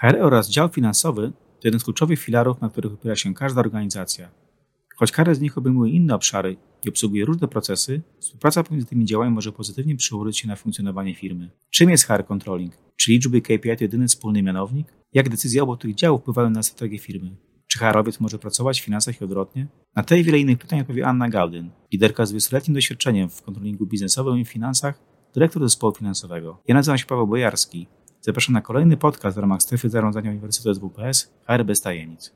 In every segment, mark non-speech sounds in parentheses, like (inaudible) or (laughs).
HR oraz dział finansowy to jeden z kluczowych filarów, na których opiera się każda organizacja. Choć każdy z nich obejmuje inne obszary i obsługuje różne procesy, współpraca pomiędzy tymi działami może pozytywnie przełożyć się na funkcjonowanie firmy. Czym jest HR Controlling? Czy liczby KPI to jedyny wspólny mianownik? Jak decyzje obu tych działów wpływają na strategię firmy? Czy HR-owiec może pracować w finansach i odwrotnie? Na te i wiele innych pytań odpowie Anna Gaudyn, liderka z 20-letnim doświadczeniem w kontrolingu biznesowym i finansach, dyrektor zespołu finansowego. Ja nazywam się Paweł Bojarski. Zapraszam na kolejny podcast w ramach strefy zarządzania Uniwersytetu SWPS HR bez tajemnic.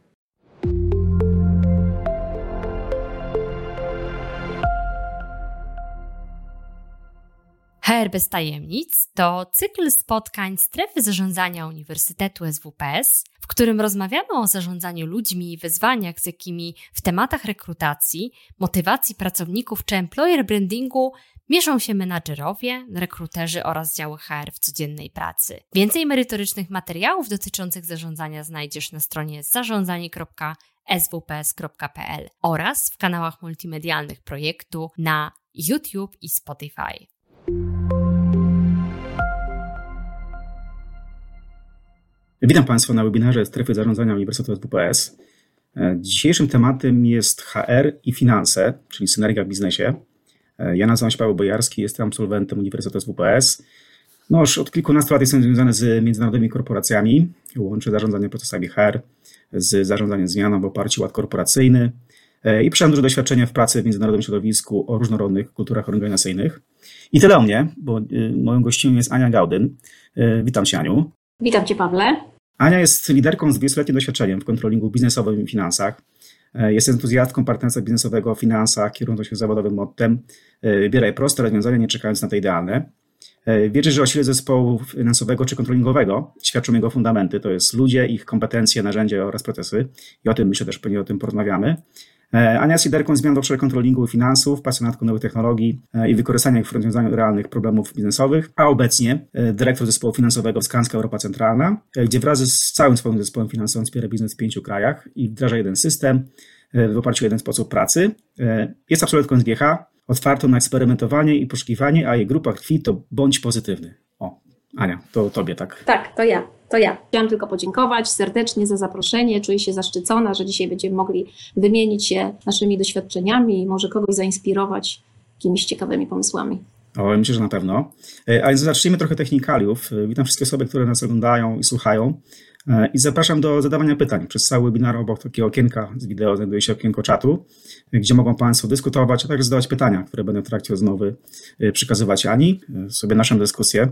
HR bez tajemnic to cykl spotkań strefy zarządzania Uniwersytetu SWPS, w którym rozmawiamy o zarządzaniu ludźmi i wyzwaniach, z jakimi w tematach rekrutacji, motywacji pracowników czy employer brandingu mieszą się menadżerowie, rekruterzy oraz działy HR w codziennej pracy. Więcej merytorycznych materiałów dotyczących zarządzania znajdziesz na stronie zarządzanie.swps.pl oraz w kanałach multimedialnych projektu na YouTube i Spotify. Witam Państwa na webinarze Strefy Zarządzania Uniwersytetu WPS. E, dzisiejszym tematem jest HR i finanse, czyli synergia w biznesie. E, ja nazywam się Paweł Bojarski, jestem absolwentem Uniwersytetu WPS. No już od kilkunastu lat jestem związany z międzynarodowymi korporacjami. Łączę zarządzanie procesami HR z zarządzaniem zmianą w oparciu o ład korporacyjny e, i przyszedłem duże doświadczenie w pracy w międzynarodowym środowisku o różnorodnych kulturach organizacyjnych. I tyle o mnie, bo moją gościem jest Ania Gaudyn. Witam Cię, Aniu. Witam Cię, Pawle. Ania jest liderką z 20-letnim doświadczeniem w kontrolingu biznesowym i finansach. E, jest entuzjastką partnerstwa biznesowego w finansach, kierującą się zawodowym mottem e, wybieraj proste rozwiązania, nie czekając na te idealne. E, wierzę, że o sile zespołu finansowego czy kontrolingowego świadczą jego fundamenty, to jest ludzie, ich kompetencje, narzędzia oraz procesy. I o tym myślę też pewnie o tym porozmawiamy. E, Ania jest liderką zmian w obszarze kontrolingu finansów, pasjonatką nowych technologii e, i wykorzystania ich w rozwiązaniu realnych problemów biznesowych, a obecnie e, dyrektor zespołu finansowego w Skanska Europa Centralna, gdzie wraz z całym swoim zespołem finansowym wspiera biznes w pięciu krajach i wdraża jeden system w oparciu o jeden sposób pracy. Jest absolwentką z GH, otwartą na eksperymentowanie i poszukiwanie, a jej grupa krwi to bądź pozytywny. O, Ania, to tobie, tak? Tak, to ja. To ja. Chciałam tylko podziękować serdecznie za zaproszenie. Czuję się zaszczycona, że dzisiaj będziemy mogli wymienić się naszymi doświadczeniami i może kogoś zainspirować jakimiś ciekawymi pomysłami. O, myślę, że na pewno. E, a zacznijmy trochę technikaliów. E, witam wszystkie osoby, które nas oglądają i słuchają. E, I zapraszam do zadawania pytań. Przez cały webinar obok takiego okienka z wideo znajduje się okienko czatu, gdzie mogą Państwo dyskutować, a także zadawać pytania, które będę w trakcie rozmowy e, przekazywać Ani, e, sobie naszą dyskusję.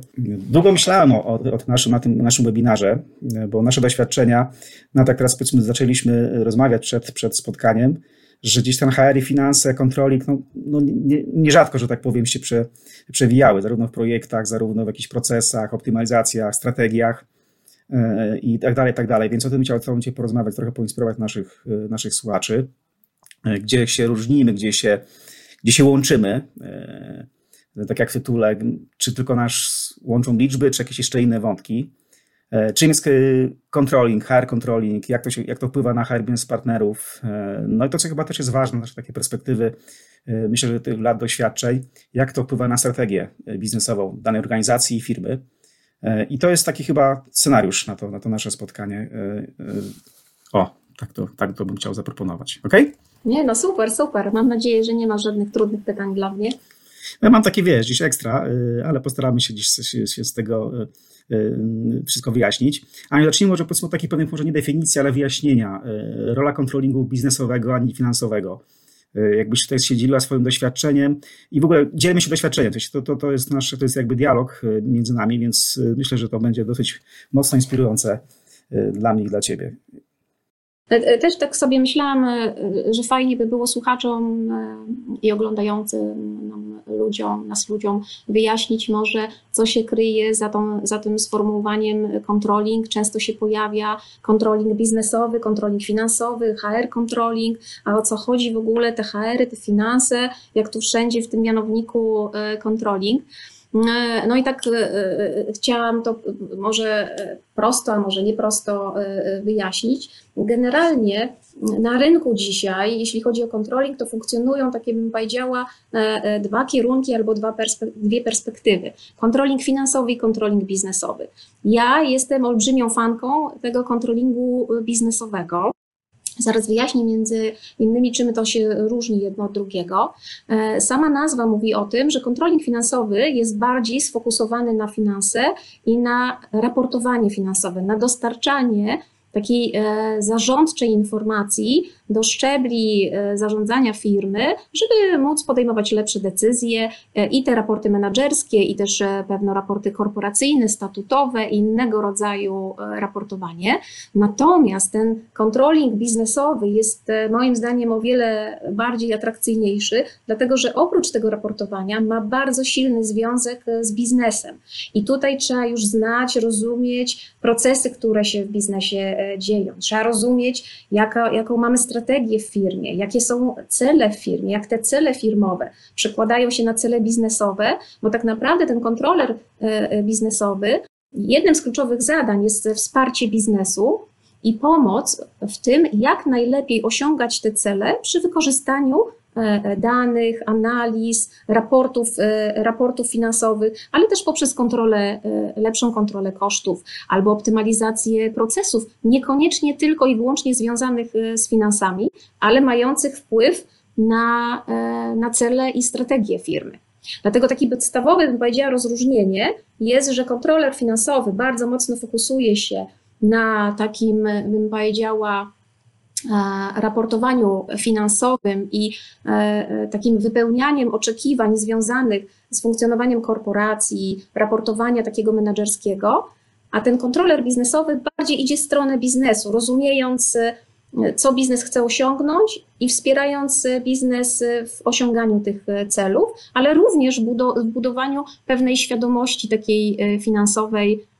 Długo myślałem o, o, naszym, na tym naszym webinarze, bo nasze doświadczenia, no tak teraz powiedzmy zaczęliśmy rozmawiać przed, przed spotkaniem, że gdzieś ten HR i finanse, kontrolik, no, no nie, nierzadko, że tak powiem, się prze, przewijały, zarówno w projektach, zarówno w jakichś procesach, optymalizacjach, strategiach. E, i tak dalej, tak dalej. Więc o tym chciałbym Cię porozmawiać, trochę poinspirować naszych, e, naszych słuchaczy, e, gdzie się różnimy, gdzie się, gdzie się łączymy. Tak jak w tytule, czy tylko nasz łączą liczby, czy jakieś jeszcze inne wątki. Czym jest controlling, HR controlling, jak to, się, jak to wpływa na HR business partnerów. No i to, co chyba też jest ważne, z takiej perspektywy, myślę, że tych lat doświadczeń, jak to wpływa na strategię biznesową danej organizacji i firmy. E, I to jest taki chyba scenariusz na to, na to nasze spotkanie. E, e, o, tak to, tak to bym chciał zaproponować. Ok? Nie, no super, super. Mam nadzieję, że nie ma żadnych trudnych pytań dla mnie. No ja mam takie, wiesz, dziś ekstra, ale postaramy się dziś się z tego wszystko wyjaśnić. A zacznijmy może powiedzmy od takich pewnych, może nie definicji, ale wyjaśnienia. Rola kontrolingu biznesowego ani finansowego. Y, jakbyś tutaj się dzieliła swoim doświadczeniem i w ogóle dzielimy się doświadczeniem. To, to, to, jest nasz, to jest jakby dialog y, między nami, więc y, myślę, że to będzie dosyć mocno inspirujące dla mnie i dla Ciebie. E, e, też tak sobie myślałam, e, że fajnie by było słuchaczom i oglądającym nam ludziom, nas ludziom wyjaśnić może, co się kryje za, tą, za tym sformułowaniem controlling. Często się pojawia controlling biznesowy, controlling finansowy, HR controlling, a o co chodzi w ogóle te HR, te finanse, jak tu wszędzie w tym mianowniku controlling. E, no i tak e, e, chciałam to może prosto, a może nie prosto wyjaśnić. Generalnie na rynku dzisiaj, jeśli chodzi o controlling, to funkcjonują takie, bym powiedziała, dwa kierunki albo dwa dwie perspektywy. Controlling finansowy i controlling biznesowy. Ja jestem olbrzymią fanką tego controllingu biznesowego. Zaraz wyjaśnię między innymi, czym to się różni jedno od drugiego. E, sama nazwa mówi o tym, że kontroling finansowy jest bardziej sfokusowany na finanse i na raportowanie finansowe, na dostarczanie takiej e, zarządczej informacji do szczebli e, zarządzania firmy, żeby móc podejmować lepsze decyzje e, i te raporty menedżerskie, i też pewne raporty korporacyjne, statutowe i innego rodzaju raportowanie. Natomiast ten controlling biznesowy jest moim zdaniem o wiele bardziej atrakcyjniejszy, dlatego że oprócz tego raportowania ma bardzo silny związek z biznesem. I tutaj trzeba już znać, rozumieć procesy, które się w biznesie dzieją. Trzeba rozumieć, jaka, jaką mamy strategię w firmie, jakie są cele w firmie, jak te cele firmowe przekładają się na cele biznesowe, bo tak naprawdę ten kontroler e, e, biznesowy, jednym z kluczowych zadań jest wsparcie biznesu i pomoc w tym, jak najlepiej osiągać te cele przy wykorzystaniu danych, analiz, raportów, e, raportów finansowych, ale też poprzez kontrolę, lepszą kontrolę kosztów albo optymalizację procesów, niekoniecznie tylko i wyłącznie związanych z finansami, ale mających wpływ na, na cele i strategie firmy. Dlatego taki podstawowy, bym powiedziała, rozróżnienie jest, że kontroler finansowy bardzo mocno fokusuje się na takim, bym powiedziała, E, raportowaniu finansowym i e, e, takim wypełnianiem oczekiwań związanych z funkcjonowaniem korporacji, raportowania takiego menedżerskiego, a ten kontroler biznesowy bardziej idzie w stronę biznesu, rozumiejąc, co biznes chce osiągnąć i wspierając biznes w osiąganiu tych celów, ale również w budowaniu pewnej świadomości takiej finansowej E,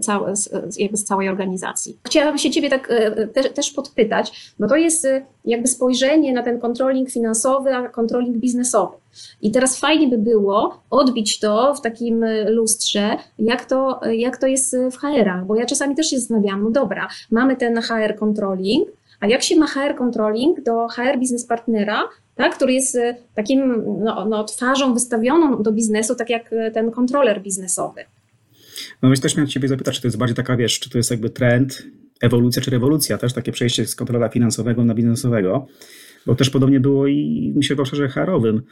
całe, jakby z całej organizacji. Chciałabym się Ciebie tak e, te, też podpytać, bo to jest e, jakby spojrzenie na ten controlling finansowy, a controlling biznesowy. I teraz fajnie by było odbić to w takim lustrze, jak to, jak to jest w HR-ach, bo ja czasami też się zastanawiam, no dobra, mamy ten HR controlling, a jak się ma HR controlling do HR business partnera, tak, który jest takim no, no, twarzą wystawioną do biznesu, tak jak ten kontroler biznesowy. No więc też miałem Ciebie zapytać, czy to jest bardziej taka, wiesz, czy to jest jakby trend, ewolucja czy rewolucja, też takie przejście z kontrola finansowego na biznesowego, bo też podobnie było i myślę w obszarze HR-owym.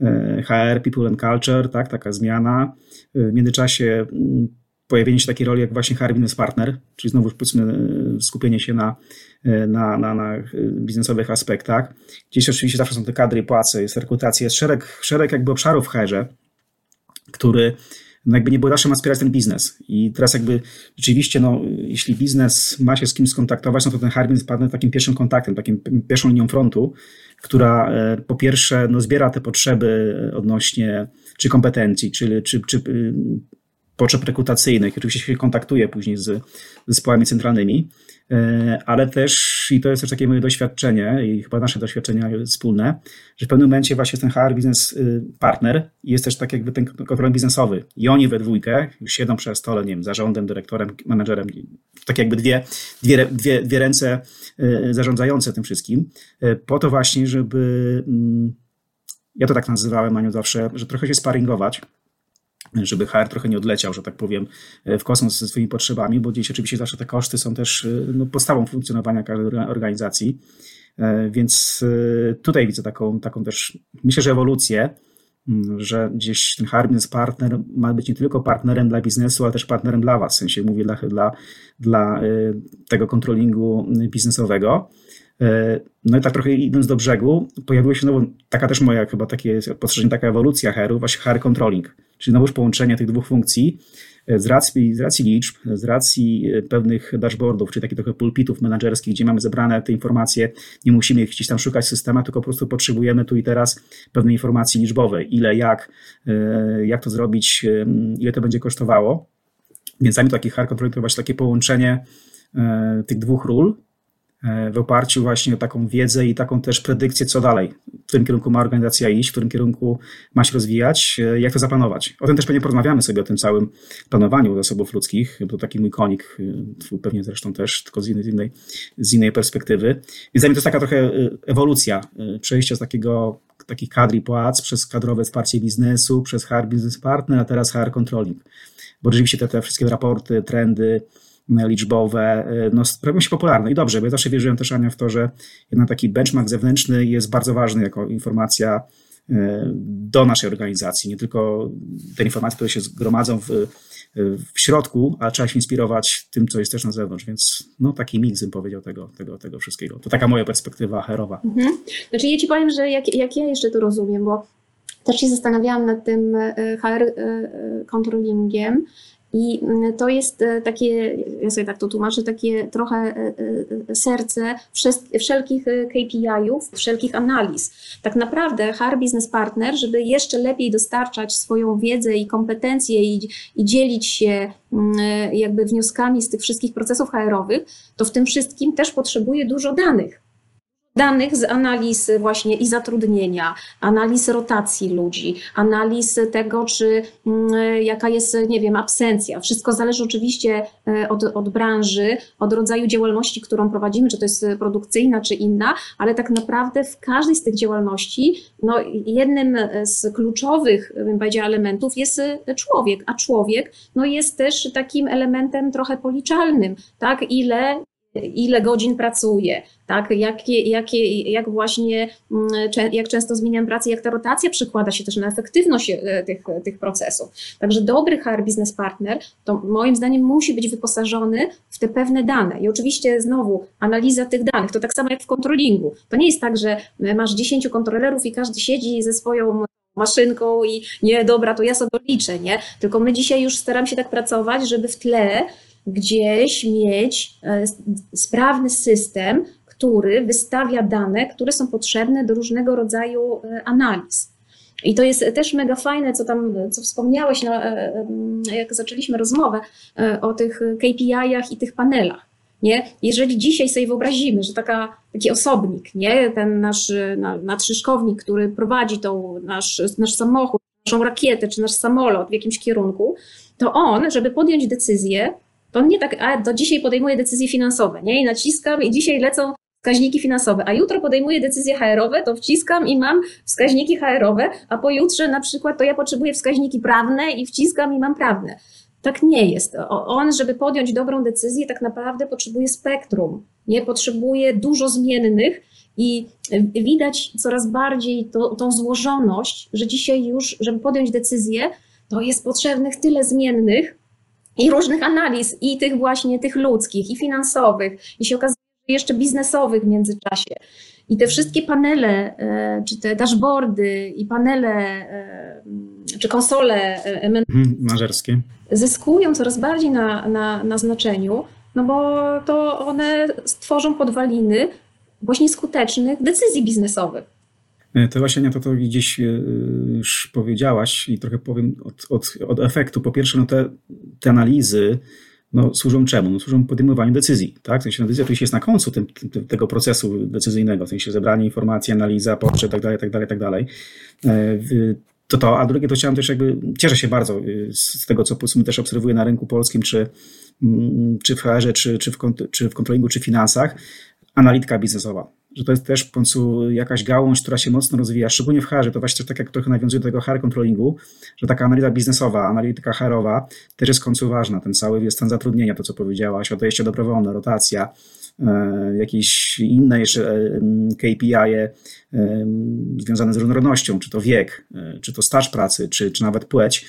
E, HR, People and Culture, tak, taka zmiana. E, w międzyczasie mm, pojawienie się takiej roli jak właśnie HR Business Partner, czyli znowu powiedzmy e, skupienie się na, na, na, na biznesowych aspektach. Gdzieś oczywiście zawsze są te kadry płace, jest rekrutacja, jest szereg, szereg jakby obszarów w HR-ze, który no jakby nie było zawsze ma wspierać ten biznes. I teraz jakby rzeczywiście, no, jeśli biznes ma się z kimś skontaktować, no to ten Harbin jest takim pierwszym kontaktem, takim pierwszą linią frontu, która e, po pierwsze no, zbiera te potrzeby odnośnie czy kompetencji, czy, czy, czy y, potrzeb rekrutacyjnych. Oczywiście się kontaktuje później z zespołami centralnymi, e, ale też, i to jest też takie moje doświadczenie i chyba nasze doświadczenia wspólne, że w pewnym momencie właśnie ten HR biznes y, partner jest też tak jakby ten kontroler biznesowy. I oni we dwójkę już siedzą przy stole, nie wiem, zarządem, dyrektorem, menedżerem, tak jakby dwie, dwie, dwie, dwie ręce y, zarządzające tym wszystkim, y, po to właśnie, żeby mm, ja to tak nazywałem, Aniu, zawsze, że trochę się sparingować, żeby HR trochę nie odleciał, że tak powiem, w kosmos ze swoimi potrzebami, bo dziś oczywiście zawsze te koszty są też no, podstawą funkcjonowania każdej organizacji. E, więc e, tutaj widzę taką, taką też, myślę, że ewolucję, że gdzieś ten HR Business Partner ma być nie tylko partnerem dla biznesu, ale też partnerem dla Was, w sensie mówię dla, dla, dla e, tego kontrolingu biznesowego. No i tak trochę idąc do brzegu, pojawiła się znowu taka też moja chyba takie postrzeżenie, taka ewolucja HR-u, właśnie HR Controlling, czyli znowuż połączenie tych dwóch funkcji z racji, z racji liczb, z racji pewnych dashboardów, czy takich trochę pulpitów menedżerskich, gdzie mamy zebrane te informacje, nie musimy ich gdzieś tam szukać w tylko po prostu potrzebujemy tu i teraz pewnej informacji liczbowej, ile, jak, jak to zrobić, ile to będzie kosztowało. Więc dla mnie taki HR Controlling to właśnie takie połączenie tych dwóch ról, w oparciu właśnie o taką wiedzę i taką też predykcję, co dalej którym kierunku ma organizacja iść, w którym kierunku ma się rozwijać, jak to zaplanować. O tym też pewnie porozmawiamy sobie, o tym całym planowaniu zasobów ludzkich. To taki mój konik, twój pewnie zresztą też, tylko z innej, z innej perspektywy. Więc dla mnie to jest taka trochę ewolucja, przejścia z takiego takich kadr i płac przez kadrowe wsparcie biznesu, przez HR Business Partner, a teraz HR Controlling. Bo rzeczywiście te, te wszystkie raporty, trendy, liczbowe, y, no, robią się popularne i dobrze, bo ja zawsze wierzyłem też, Ania, w to, że jednak taki benchmark zewnętrzny jest bardzo ważny jako informacja y, do naszej organizacji. Nie tylko te informacje, które się zgromadzą w, w środku, a trzeba się inspirować tym, co jest też na zewnątrz, więc no taki miks bym powiedział tego, tego, tego wszystkiego. To taka moja perspektywa herowa. Mhm. Znaczy ja ci powiem, że jak, jak ja jeszcze to rozumiem, bo też się zastanawiałam nad tym y, HR controllingiem, i mm, to jest e, takie, ja sobie tak to tłumaczę, takie trochę e, e, serce wszelkich KPI-ów, wszelkich analiz. Tak naprawdę HR Business Partner, żeby jeszcze lepiej dostarczać swoją wiedzę i kompetencje i, i dzielić się mm, jakby wnioskami z tych wszystkich procesów HR-owych, to w tym wszystkim też potrzebuje dużo danych danych z analiz właśnie i zatrudnienia, analiz rotacji ludzi, analiz tego, czy mm, jaka jest, nie wiem, absencja. Wszystko zależy oczywiście e, od, od branży, od rodzaju działalności, którą prowadzimy, czy to jest produkcyjna, czy inna, ale tak naprawdę w każdej z tych działalności, no, jednym z kluczowych, bym powiedziała, elementów jest człowiek, a człowiek no, jest też takim elementem trochę policzalnym, tak, ile ile godzin pracuję, tak? Jakie, jakie, jak właśnie, mm, jak często zmieniam pracę, jak ta rotacja przekłada się też na efektywność e, tych, tych procesów. Także dobry HR Business Partner to moim zdaniem musi być wyposażony w te pewne dane. I oczywiście znowu analiza tych danych, to tak samo jak w kontrolingu. To nie jest tak, że masz 10 kontrolerów i każdy siedzi ze swoją maszynką i nie, dobra, to ja sobie liczę, nie? Tylko my dzisiaj już staram się tak pracować, żeby w tle gdzieś mieć e, sprawny system, który wystawia dane, które są potrzebne do różnego rodzaju e, analiz. I to jest też mega fajne, co tam, co wspomniałeś, no, e, jak zaczęliśmy rozmowę o tych KPI-ach i tych panelach. Nie? Jeżeli dzisiaj sobie wyobrazimy, że taka, taki osobnik, nie? ten nasz nadszyszkownik, który prowadzi tą, nasz, nasz samochód, naszą rakietę czy nasz samolot w jakimś kierunku, to on, żeby podjąć decyzję, to nie tak, a do dzisiaj podejmuję decyzje finansowe, nie? I naciskam i dzisiaj lecą wskaźniki finansowe, a jutro podejmuję decyzje HR-owe, to wciskam i mam wskaźniki HR-owe, a pojutrze na przykład to ja potrzebuję wskaźniki prawne i wciskam i mam prawne. Tak nie jest. On, żeby podjąć dobrą decyzję, tak naprawdę potrzebuje spektrum, nie? Potrzebuje dużo zmiennych i widać coraz bardziej to, tą złożoność, że dzisiaj już, żeby podjąć decyzję, to jest potrzebnych tyle zmiennych, i różnych analiz, i tych właśnie tych ludzkich, i finansowych, i się okazuje, że jeszcze biznesowych w międzyczasie. I te wszystkie panele, e, czy te dashboardy, i panele, e, czy konsole e, mhm, mażerskie zyskują coraz bardziej na, na, na znaczeniu, no bo to one stworzą podwaliny właśnie skutecznych decyzji biznesowych. E, to właśnie to, to gdzieś e, już powiedziałaś i trochę powiem od, od, od efektu. Po pierwsze, no te, te analizy no, służą czemu? No, służą podejmowaniu decyzji. Tak? W sensie decyzja oczywiście jest na końcu tym, tym, tego procesu decyzyjnego, w sensie zebranie informacji, analiza, potrzeb, tak dalej, tak dalej, tak dalej. E, to to, a drugie to chciałem też jakby, cieszę się bardzo z tego, co powiedzmy też obserwuję na rynku polskim, czy, mm, czy w HR-ze, czy, czy, w, czy w kontrolingu, czy finansach, analityka biznesowa że to jest też w końcu jakaś gałąź, która się mocno rozwija, szczególnie w HR, to właśnie tak jak trochę nawiązuje do tego HR controllingu, że taka analiza biznesowa, analityka HR-owa też jest w końcu ważna, ten cały stan zatrudnienia, to co powiedziałaś, odejście dobrowolne, rotacja, e, jakieś inne jeszcze e, KPI -e, związane z różnorodnością, czy to wiek, e, czy to staż pracy, czy, czy nawet płeć.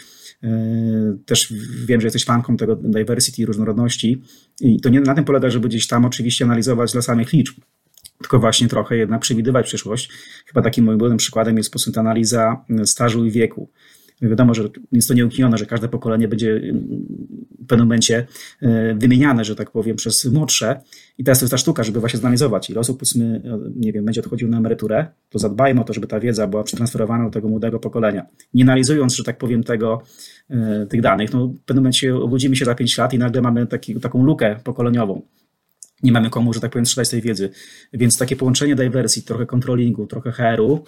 Też wiem, że jesteś fanką tego diversity i różnorodności i to nie na tym polega, żeby gdzieś tam oczywiście analizować dla samych liczb, tylko właśnie trochę jednak przewidywać przyszłość. Chyba takim moim byłym przykładem jest po prostu analiza mm, stażu i wieku. Wiadomo, że jest to nieukinione, że każde pokolenie będzie mm, w pewnym momencie e, wymieniane, że tak powiem, przez młodsze. I teraz to jest ta sztuka, żeby właśnie zanalizować, ile osób, powiedzmy, e, nie wiem, będzie odchodził na emeryturę, to zadbajmy o to, żeby ta wiedza była przetransferowana do tego młodego pokolenia. Nie analizując, że tak powiem, tego, e, tych danych, no w pewnym momencie obudzimy się za 5 lat i nagle mamy taki, taką lukę pokoleniową nie mamy komu, że tak powiem, strzelać tej wiedzy. Więc takie połączenie dywersji, trochę kontrolingu, trochę HR-u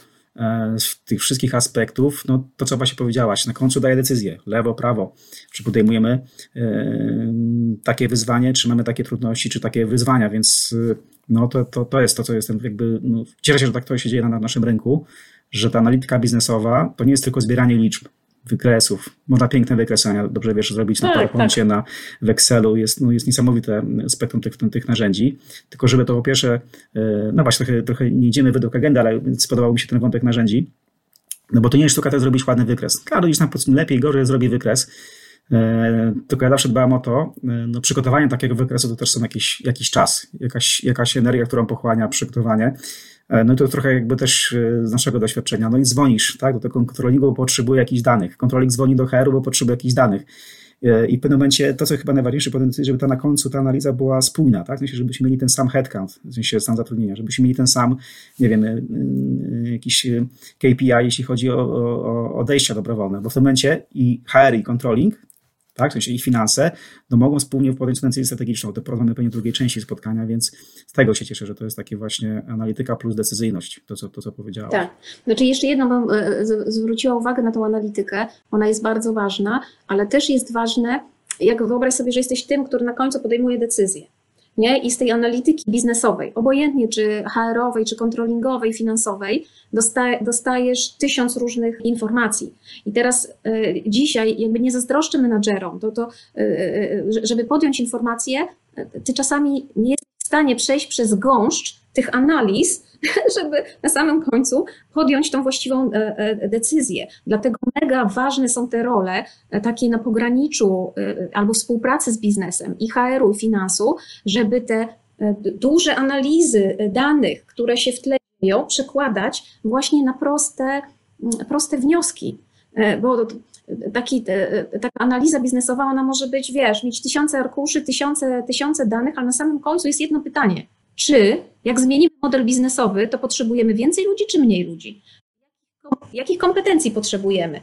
z tych wszystkich aspektów, no to co właśnie powiedziałaś, na końcu daje decyzję, lewo, prawo, czy podejmujemy takie wyzwanie, czy mamy takie trudności, czy takie wyzwania, więc no to, to, to jest to, co jestem jakby, no, cieszę się, że tak to się dzieje na, na naszym rynku, że ta analityka biznesowa to nie jest tylko zbieranie liczb, wykresów. Można piękne wykresania, dobrze wiesz, zrobić na tak, PowerPoincie, tak. na w Excelu. Jest, no, jest niesamowite spektrum tych, tych narzędzi. Tylko żeby to po pierwsze, e, no właśnie trochę, trochę nie idziemy według agendy, ale spodobał mi się ten wątek narzędzi. No bo to nie jest sztuka to zrobić ładny wykres. Każdy gdzieś tam lepiej, gorzej zrobi wykres. E, tylko ja zawsze dbałem o to, e, no przygotowanie takiego wykresu to też są jakiś, jakiś czas, jakaś, jakaś energia, którą pochłania przygotowanie. E, no to trochę jakby też e, z naszego doświadczenia. No i dzwonisz, tak, do tego kontrolingu, bo potrzebuje jakichś danych. Kontrolik dzwoni do HR-u, bo potrzebuje jakichś danych. E, I w pewnym momencie to, co chyba najważniejsze, żeby ta na końcu ta analiza była spójna, tak? W sensie, żebyśmy mieli ten sam headcount, w sensie stan zatrudnienia, żebyśmy mieli ten sam, nie wiem, jakiś KPI, jeśli chodzi o, o odejścia dobrowolne, bo w tym momencie i HR, i controlling tak, w sensie ich finanse, no mogą wspólnie podjąć decyzję strategiczną. To porozmawiamy pewnie w drugiej części spotkania, więc z tego się cieszę, że to jest takie właśnie analityka plus decyzyjność, to co, to, co powiedziałam. Tak. Znaczy jeszcze jedno bym e, zwróciła uwagę na tą analitykę. Ona jest bardzo ważna, ale też jest ważne, jak wyobraź sobie, że jesteś tym, który na końcu podejmuje decyzję nie? I z tej analityki biznesowej, obojętnie czy HR-owej, czy kontrolingowej, finansowej, dostajesz tysiąc różnych informacji. I teraz y, dzisiaj jakby nie zazdroszczę menadżerom, to, to y, y, żeby podjąć informację, ty czasami nie jesteś w stanie przejść przez gąszcz tych analiz, (laughs) żeby na samym końcu podjąć tą właściwą e, e, decyzję. Dlatego mega ważne są te role e, takie na pograniczu albo współpracy z biznesem i HR-u i finansu, żeby te duże analizy danych, które się w tle dzieją, przekładać właśnie na proste, proste wnioski. Bo taki, taka analiza biznesowa, ona może być, wiesz, mieć tysiące arkuszy, tysiące, tysiące danych, ale na samym końcu jest jedno pytanie czy jak zmienimy model biznesowy, to potrzebujemy więcej ludzi czy mniej ludzi? Jakich kompetencji potrzebujemy?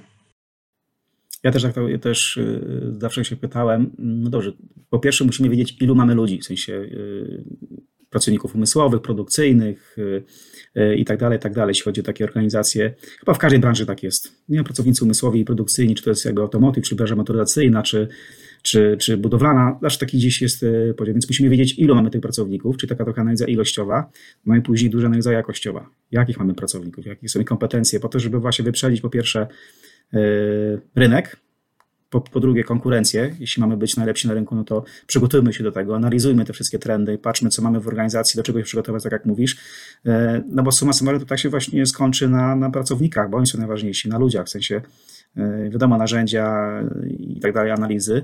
Ja też, tak, też y, zawsze się pytałem, no dobrze, po pierwsze musimy wiedzieć, ilu mamy ludzi, w sensie y, pracowników umysłowych, produkcyjnych y, i tak dalej, tak dalej, jeśli chodzi o takie organizacje. Chyba w każdej branży tak jest. Nie pracownicy umysłowi i produkcyjni, czy to jest jego automotyw, czy branża motoryzacyjna, czy, czy, czy budowlana, aż taki gdzieś jest e, podział. Więc musimy wiedzieć, ilu mamy tych pracowników, czy taka trochę analiza ilościowa, no i później duża analiza jakościowa. Jakich mamy pracowników, jakie są ich kompetencje, po to, żeby właśnie wyprzedzić po pierwsze yy, rynek, po, po, drugie konkurencję. Jeśli mamy być najlepsi na rynku, no to przygotujmy się do tego, analizujmy te wszystkie trendy, patrzmy, co mamy w organizacji, do czego się przygotować, tak jak mówisz. E, no bo suma summarum to tak się właśnie skończy na, na pracownikach, bo oni są najważniejsi, na ludziach, w sensie wiadomo, narzędzia i tak dalej, analizy,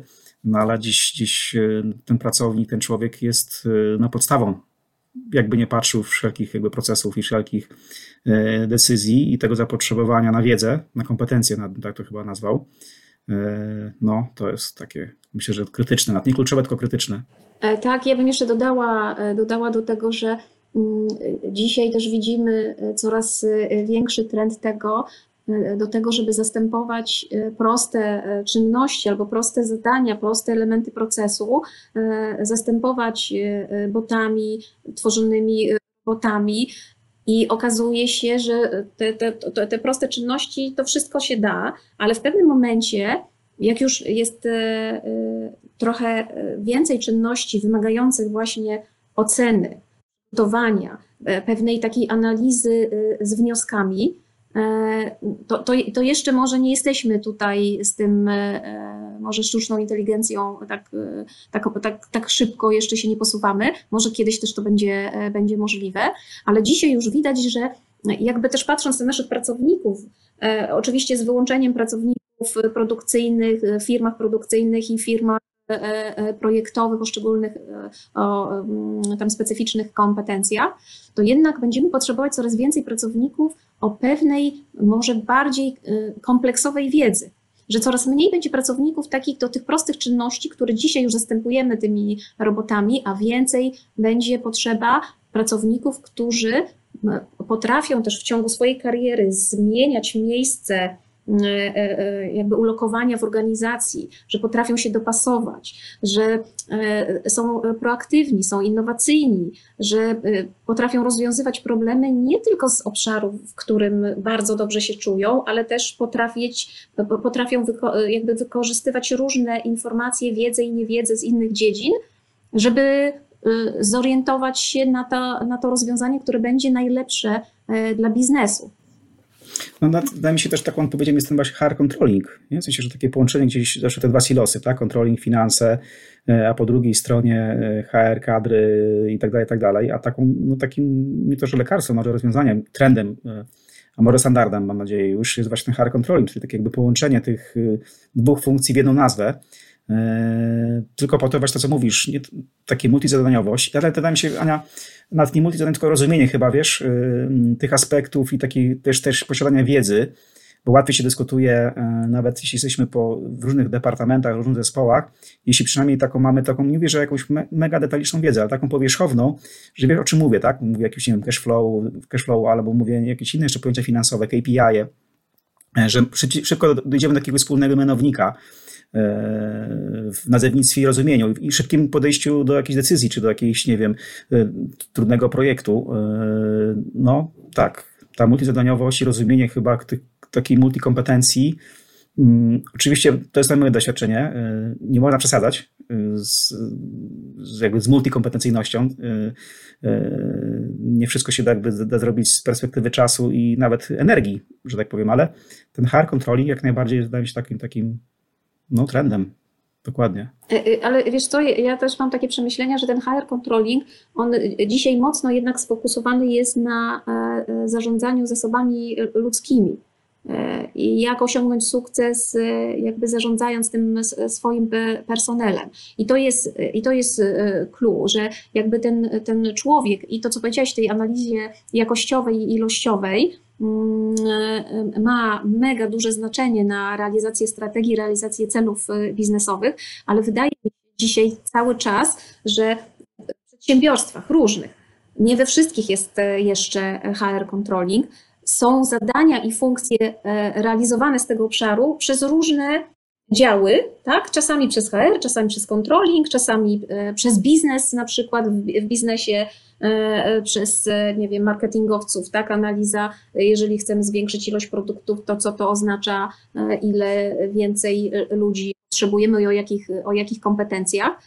no ale dziś, dziś e, ten pracownik, ten człowiek jest e, no, podstawą, jakby nie patrzył wszelkich jakby procesów i wszelkich e, decyzji i tego zapotrzebowania na wiedzę, na kompetencje, tak to chyba nazwał. No, to jest takie, myślę, że krytyczne, nie kluczowe, tylko krytyczne. Tak, ja bym jeszcze dodała, dodała do tego, że mm, dzisiaj też widzimy coraz większy trend tego, do tego, żeby zastępować e, proste e, czynności albo proste zadania, proste elementy procesu, e, zastępować botami, tworzonymi botami. I okazuje się, że te, te, te, te proste czynności to wszystko się da, ale w pewnym momencie, jak już jest trochę więcej czynności wymagających właśnie oceny, gotowania, pewnej takiej analizy z wnioskami, E, to, to, to, jeszcze może nie jesteśmy tutaj z tym, e, może sztuczną inteligencją tak, e, tak, tak, tak szybko jeszcze się nie posuwamy. Może kiedyś też to będzie, będzie możliwe, ale dzisiaj już widać, że jakby też patrząc na naszych pracowników, oczywiście z wyłączeniem pracowników produkcyjnych, firmach produkcyjnych i firmach projektowych o szczególnych, o mm, tam specyficznych kompetencjach, to jednak będziemy potrzebować coraz więcej pracowników o pewnej, może bardziej kompleksowej wiedzy. Że coraz mniej będzie pracowników takich do tych prostych czynności, które dzisiaj już zastępujemy tymi robotami, a więcej będzie potrzeba pracowników, którzy potrafią też w ciągu swojej kariery zmieniać miejsce jakby ulokowania w organizacji, że potrafią się dopasować, że są proaktywni, są innowacyjni, że potrafią rozwiązywać problemy nie tylko z obszaru, w którym bardzo dobrze się czują, ale też potrafić, potrafią wyko jakby wykorzystywać różne informacje, wiedzę i niewiedzę z innych dziedzin, żeby zorientować się na to, na to rozwiązanie, które będzie najlepsze dla biznesu. No, wydaje mi się też taką odpowiedzią jest ten właśnie HR controlling. Nie? W sensie, że takie połączenie gdzieś, zawsze te dwa silosy, tak? Controlling, finanse, y, a po drugiej stronie HR, kadry i tak dalej, i tak dalej. A taką, no takim, nie to, że lekarstwem, może rozwiązaniem, trendem, a może standardem, mam nadzieję, już jest właśnie HR controlling, czyli takie jakby połączenie tych dwóch funkcji w jedną nazwę tylko po to właśnie to, co mówisz, nie, takie multizadaniowość, ale wydaje mi się, Ania, nawet nie multizadanie, tylko rozumienie chyba, wiesz, yy, tych aspektów i takiej też, też posiadania wiedzy, bo łatwiej się dyskutuje, yy, nawet jeśli jesteśmy po, w różnych departamentach, w różnych zespołach, jeśli przynajmniej taką mamy taką, nie mówię, że jakąś me, mega detaliczną wiedzę, ale taką powierzchowną, że wiesz o czym mówię, tak? Mówię jakimś, nie wiem, cashflow, cashflow albo mówię jakieś inne jeszcze pojęcia finansowe, KPI, -e, że szybko dojdziemy do takiego wspólnego mianownika, w nazewnictwie i rozumieniu i szybkim podejściu do jakiejś decyzji, czy do jakiejś, nie wiem, e, trudnego projektu. E, no tak, ta multizadaniowość i rozumienie chyba takiej multikompetencji, mm, Oczywiście to jest moje doświadczenie. E, nie można przesadzać z, z, jakby z multikompetencyjnością. Nie wszystko się da, jakby da zrobić z perspektywy czasu i nawet energii, że tak powiem, ale ten hard controlling jak najbardziej wydaje mi się takim, takim no, trendem. Dokładnie. E, e, ale wiesz co, ja też mam takie przemyślenia, że ten higher controlling, on dzisiaj mocno jednak sfokusowany jest na e, zarządzaniu zasobami ludzkimi. I jak osiągnąć sukces, jakby zarządzając tym swoim personelem. I to jest, i to jest clue, że jakby ten, ten człowiek i to, co powiedziałeś w tej analizie jakościowej i ilościowej, ma mega duże znaczenie na realizację strategii, realizację celów y, biznesowych, ale wydaje mi się dzisiaj cały czas, że w przedsiębiorstwach różnych, nie we wszystkich jest y, jeszcze HR controlling, są zadania i funkcje realizowane z tego obszaru przez różne działy, tak? Czasami przez HR, czasami przez controlling, czasami przez biznes, na przykład w biznesie E, e, przez, e, nie wiem, marketingowców, tak, analiza, jeżeli chcemy zwiększyć ilość produktów, to co to oznacza, ile więcej ludzi potrzebujemy i o jakich, o jakich kompetencjach.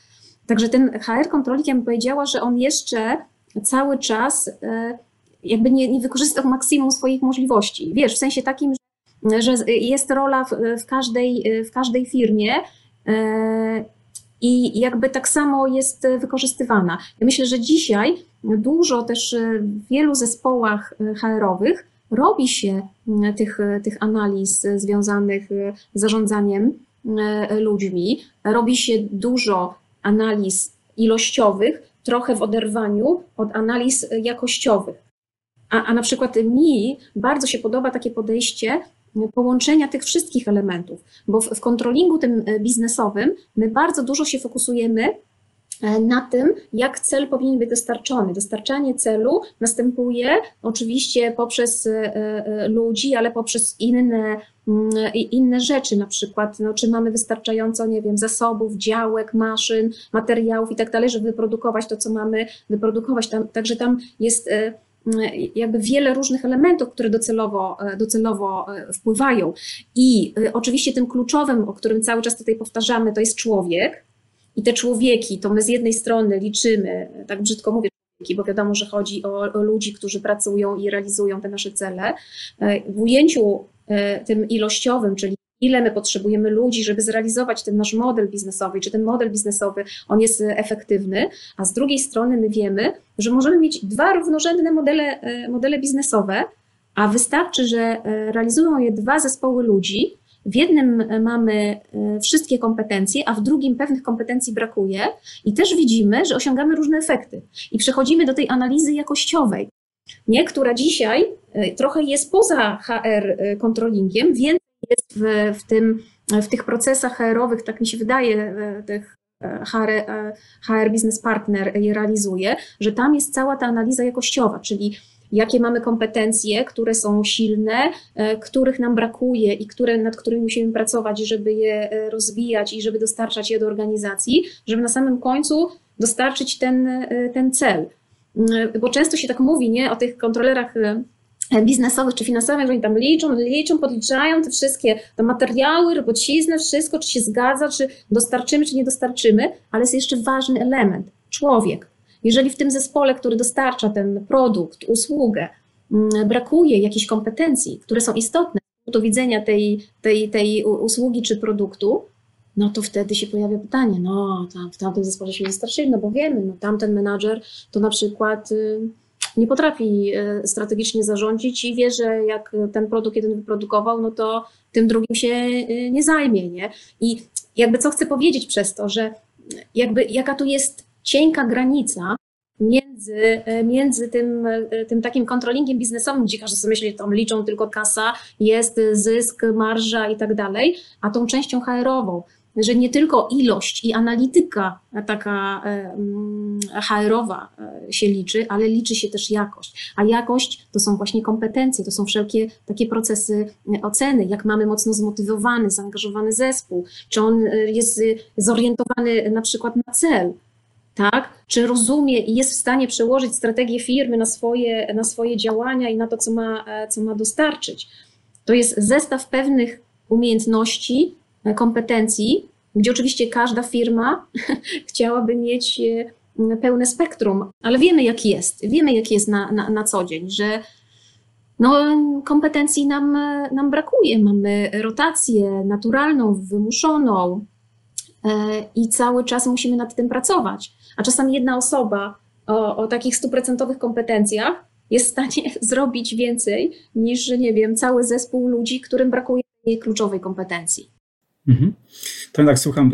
Także ten HR kontrolik, ja bym powiedziała, że on jeszcze cały czas jakby nie, nie wykorzystał maksimum swoich możliwości. Wiesz, w sensie takim, że jest rola w, w każdej, w każdej firmie i jakby tak samo jest wykorzystywana. Ja myślę, że dzisiaj dużo też w wielu zespołach HR-owych robi się tych, tych analiz związanych z zarządzaniem ludźmi, robi się dużo analiz ilościowych, trochę w oderwaniu od analiz jakościowych. A, a na przykład mi bardzo się podoba takie podejście połączenia tych wszystkich elementów, bo w, w kontrolingu tym biznesowym my bardzo dużo się fokusujemy na tym, jak cel powinien być dostarczony. Dostarczanie celu następuje oczywiście poprzez e, ludzi, ale poprzez inne, mm, inne rzeczy, na przykład, no, czy mamy wystarczająco, nie wiem, zasobów, działek, maszyn, materiałów i tak dalej, żeby wyprodukować to, co mamy wyprodukować. Tam, także tam jest jakby wiele różnych elementów, które docelowo, e, docelowo e, wpływają. I e, oczywiście tym kluczowym, o którym cały czas tutaj powtarzamy, to jest człowiek. I te człowieki, to my z jednej strony liczymy, tak brzydko mówię, bo wiadomo, że chodzi o, o ludzi, którzy pracują i realizują te nasze cele. W ujęciu tym ilościowym, czyli ile my potrzebujemy ludzi, żeby zrealizować ten nasz model biznesowy, czy ten model biznesowy on jest efektywny, a z drugiej strony my wiemy, że możemy mieć dwa równorzędne modele, e, modele biznesowe, a wystarczy, że e, realizują je dwa zespoły ludzi. W jednym e, mamy wszystkie kompetencje, a w drugim pewnych kompetencji brakuje, i też widzimy, że osiągamy różne efekty. I przechodzimy do tej analizy jakościowej, nie, która dzisiaj trochę jest poza HR controllingiem, więc jest w, w, tym, w tych procesach HR-owych, tak mi się wydaje, e, tych HR, e, HR Business Partner je realizuje, że tam jest cała ta analiza jakościowa, czyli jakie mamy kompetencje, które są silne, których nam brakuje i które, nad którymi musimy pracować, żeby je rozwijać i żeby dostarczać je do organizacji, żeby na samym końcu dostarczyć ten, ten cel. Bo często się tak mówi nie, o tych kontrolerach biznesowych czy finansowych, że oni tam liczą, liczą, podliczają te wszystkie te materiały, robociznę, wszystko, czy się zgadza, czy dostarczymy, czy nie dostarczymy, ale jest jeszcze ważny element człowiek. Jeżeli w tym zespole, który dostarcza ten produkt, usługę, mm, brakuje jakichś kompetencji, które są istotne do widzenia tej, tej, tej usługi czy produktu, no to wtedy się pojawia pytanie, no tam w tamtym zespole się nie dostarczyli, no bo wiemy, no tamten menadżer to na przykład y, nie potrafi e, strategicznie zarządzić i wie, że jak ten produkt jeden wyprodukował, no to tym drugim się e, nie zajmie, nie? I jakby co chcę powiedzieć przez to, że jakby jaka tu jest cienka granica między, e, między tym, tym takim kontrolingiem biznesowym, gdzie każdy sobie myśli, że tam liczą tylko kasa, jest zysk, marża i tak dalej, a tą częścią HR-ową, że nie tylko ilość i analityka taka mm, HR-owa e, się liczy, ale liczy się też jakość. A jakość to są właśnie kompetencje, to są wszelkie takie procesy e, oceny, jak mamy mocno zmotywowany, zaangażowany zespół, czy on e, jest zorientowany na przykład na cel, tak? Czy rozumie i jest w stanie przełożyć strategię firmy na swoje, na swoje działania i na to, co ma, co ma dostarczyć. To jest zestaw pewnych umiejętności, kompetencji, gdzie oczywiście każda firma (laughs) chciałaby mieć e, pełne spektrum, ale wiemy jak jest, wiemy jak jest na, na, na co dzień, że no, kompetencji nam, nam brakuje. Mamy rotację naturalną, wymuszoną e, i cały czas musimy nad tym pracować. A czasami jedna osoba o, o takich stuprocentowych kompetencjach jest w stanie (laughs) zrobić więcej niż, nie wiem, cały zespół ludzi, którym brakuje jej kluczowej kompetencji. Mhm. To tak słucham,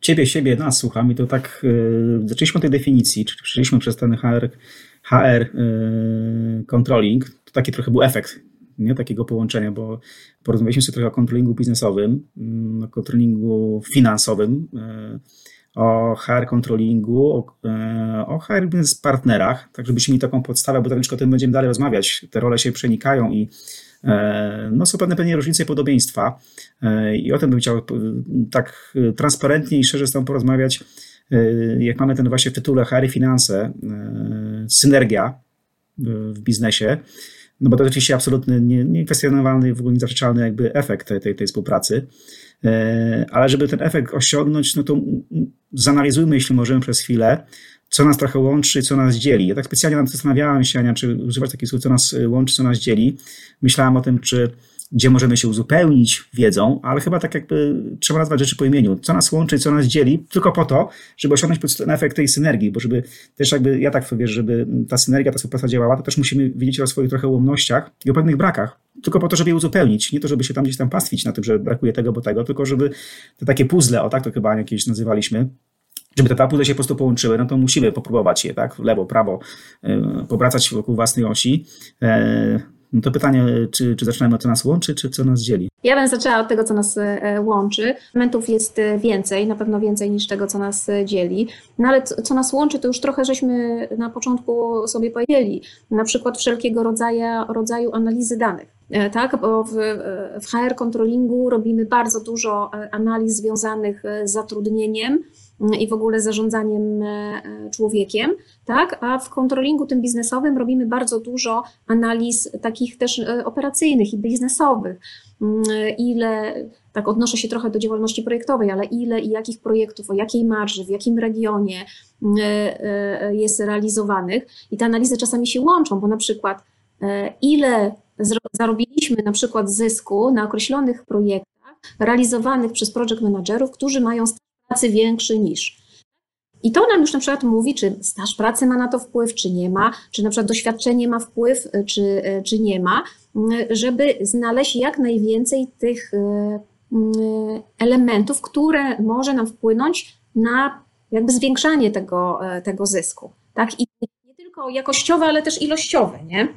ciebie, siebie, nas słucham i to tak yy, zaczęliśmy od tej definicji, czyli przeszliśmy przez ten HR, HR yy, controlling, to taki trochę był efekt nie, takiego połączenia, bo porozmawialiśmy sobie trochę o kontrolingu biznesowym, mm, o finansowym, yy, o HR controllingu, o, o HR biznes partnerach, tak żebyśmy mieli taką podstawę, bo troszeczkę o tym będziemy dalej rozmawiać. Te role się przenikają i E, no są pewne, pewnie różnice i podobieństwa e, i o tym bym chciał e, tak transparentnie i szerzej z Tobą porozmawiać, jak mamy ten właśnie w tytule HR i finanse, synergia w biznesie, no bo to oczywiście absolutny, niekwestionowalny, w ogóle niezaprzeczalny jakby efekt tej, tej, tej współpracy. Ale żeby ten efekt osiągnąć, no to zanalizujmy, jeśli możemy przez chwilę, co nas trochę łączy, co nas dzieli. Ja tak specjalnie zastanawiałem się, Ania, czy używać takich słów, co nas y, łączy, co nas dzieli. Myślałem o tym, czy gdzie możemy się uzupełnić wiedzą, ale chyba tak jakby trzeba nazwać rzeczy po imieniu. Co nas łączy, co nas dzieli, tylko po to, żeby osiągnąć efekt tej synergii, bo żeby też jakby, ja tak wiesz, żeby ta synergia, ta współpraca działała, to też musimy wiedzieć o swoich trochę ułomnościach i o pewnych brakach, tylko po to, żeby je uzupełnić. Nie to, żeby się tam gdzieś tam pastwić na tym, że brakuje tego, bo tego, tylko żeby te takie puzzle, o tak to chyba jakieś nazywaliśmy, żeby te dwa puzzle się po prostu połączyły, no to musimy popróbować je, tak, lewo, prawo, y, pobracać wokół własnej osi. E, no to pytanie, czy, czy zaczynamy od co nas łączy, czy co nas dzieli? Ja bym zaczęła od tego, co nas e, łączy. Elementów jest e, więcej, na pewno więcej niż tego, co nas dzieli. No ale co nas łączy, to już trochę żeśmy na początku sobie powiedzieli. Na przykład wszelkiego rodzaju, rodzaju analizy danych. Tak, bo w, w HR controllingu robimy bardzo dużo analiz związanych z zatrudnieniem, i w ogóle zarządzaniem e, człowiekiem, tak? A w kontrolingu tym biznesowym robimy bardzo dużo analiz takich też e, operacyjnych i biznesowych. Mm, ile, tak odnoszę się trochę do działalności projektowej, ale ile i jakich projektów, o jakiej marży, w jakim regionie mm, e, jest realizowanych. I te analizy czasami się łączą, bo na przykład ile zarobiliśmy na przykład zysku na określonych projektach realizowanych przez project managerów, którzy mają pracy większy niż. I to nam już na przykład mówi, czy staż pracy ma na to wpływ, czy nie ma, czy na przykład doświadczenie ma wpływ, czy, czy nie ma, żeby znaleźć jak najwięcej tych elementów, które może nam wpłynąć na jakby zwiększanie tego, tego zysku. Tak? I nie tylko jakościowe, ale też ilościowe, nie?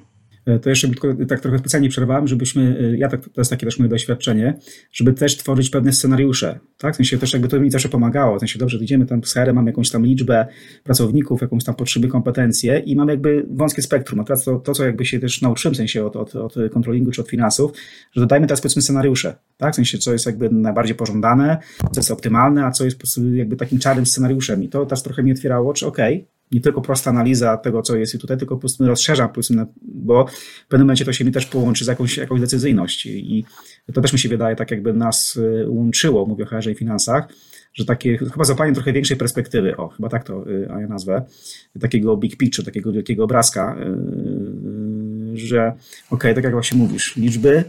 E, to jeszcze tylko, tak trochę specjalnie przerwałem, żebyśmy, e, ja tak, to jest takie też moje doświadczenie, żeby też tworzyć pewne scenariusze, tak? W sensie też jakby to mi zawsze pomagało, w sensie dobrze, idziemy tam z HR, mamy jakąś tam liczbę pracowników, jakąś tam potrzeby, kompetencje i mamy jakby wąskie spektrum, a teraz to, to co jakby się też nauczyłem, w sensie od, od, od kontrolingu czy od finansów, że dodajmy teraz powiedzmy scenariusze, tak? W sensie co jest jakby najbardziej pożądane, co jest optymalne, a co jest jakby takim czarnym scenariuszem i to teraz trochę mi otwierało, czy okej, okay, nie tylko prosta analiza tego, co jest i tutaj, tylko po prostu rozszerzam, bo w pewnym momencie to się mi też połączy z jakąś, jakąś decyzyjność i to też mi się wydaje, tak jakby nas y, łączyło, mówię o HR i finansach, że takie, chyba zapalenie trochę większej perspektywy, o, chyba tak to y, ja nazwę, takiego big picture, takiego wielkiego obrazka, y, że okej, okay, tak jak właśnie mówisz, liczby,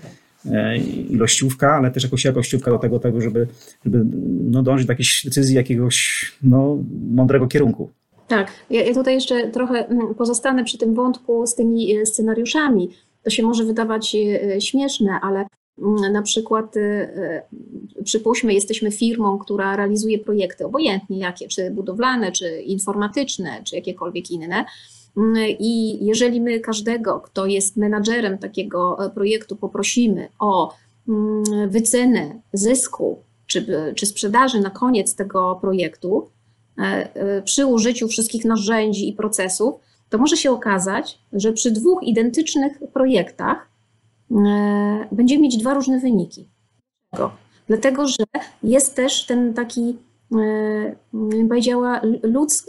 ilościówka, ale też jakąś jakościówka do tego, tego żeby, żeby no, dążyć do jakiejś decyzji jakiegoś no, mądrego kierunku. Tak, ja, tutaj jeszcze trochę mm, pozostanę przy tym wątku z tymi e, scenariuszami. To się może wydawać e, śmieszne, ale mm, na przykład e, przypuśćmy, jesteśmy firmą, która realizuje projekty, obojętnie jakie, czy budowlane, czy informatyczne, czy jakiekolwiek inne. Mm, I jeżeli my każdego, kto jest menadżerem takiego projektu, poprosimy o wycenę zysku czy, czy sprzedaży na koniec tego projektu, E, e, przy użyciu wszystkich narzędzi i procesów, to może się okazać, że przy dwóch identycznych projektach e, będziemy mieć dwa różne wyniki. Dlatego, że jest też ten taki, bym powiedziała,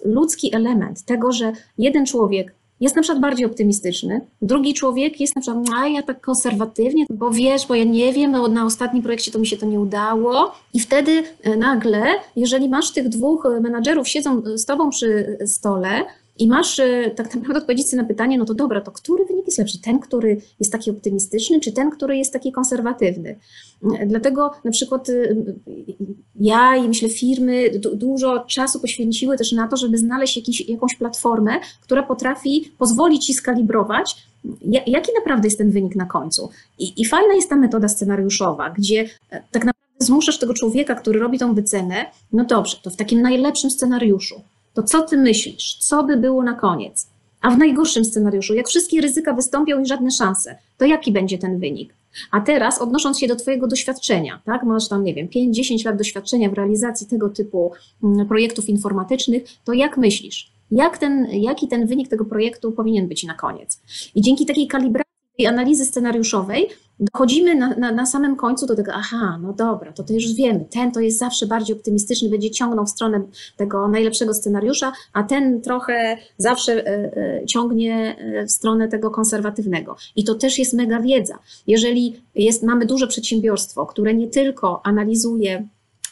ludzki element tego, że jeden człowiek jest na przykład bardziej optymistyczny, drugi człowiek jest na przykład, a ja tak konserwatywnie, bo wiesz, bo ja nie wiem, no, na ostatnim projekcie to mi się to nie udało. I wtedy e, nagle, jeżeli masz tych dwóch e, menadżerów siedzą z tobą przy stole, i masz e, tak naprawdę odpowiedzieć sobie na pytanie, no to dobra, to który wynik jest lepszy? Ten, który jest taki optymistyczny, czy ten, który jest taki konserwatywny? Dlatego na przykład ja i myślę firmy dużo czasu poświęciły też na to, żeby znaleźć jakiś, jakąś platformę, która potrafi pozwolić ci skalibrować, jaki naprawdę jest ten wynik na końcu. I, I fajna jest ta metoda scenariuszowa, gdzie e, tak naprawdę zmuszasz tego człowieka, który robi tą wycenę, no dobrze, to w takim najlepszym scenariuszu, to co ty myślisz? Co by było na koniec? A w najgorszym scenariuszu, jak wszystkie ryzyka wystąpią i żadne szanse, to jaki będzie ten wynik? A teraz, odnosząc się do Twojego doświadczenia, tak, masz tam, nie wiem, 5-10 lat doświadczenia w realizacji tego typu mm, projektów informatycznych, to jak myślisz, jak ten, jaki ten wynik tego projektu powinien być na koniec? I dzięki takiej kalibracji, tej analizy scenariuszowej, dochodzimy na, na, na, samym końcu do tego, aha, no dobra, to to już wiemy, ten to jest zawsze bardziej optymistyczny, będzie ciągnął w stronę tego najlepszego scenariusza, a ten trochę zawsze e, e, ciągnie e, w stronę tego konserwatywnego. I to też jest mega wiedza. Jeżeli jest, mamy duże przedsiębiorstwo, które nie tylko analizuje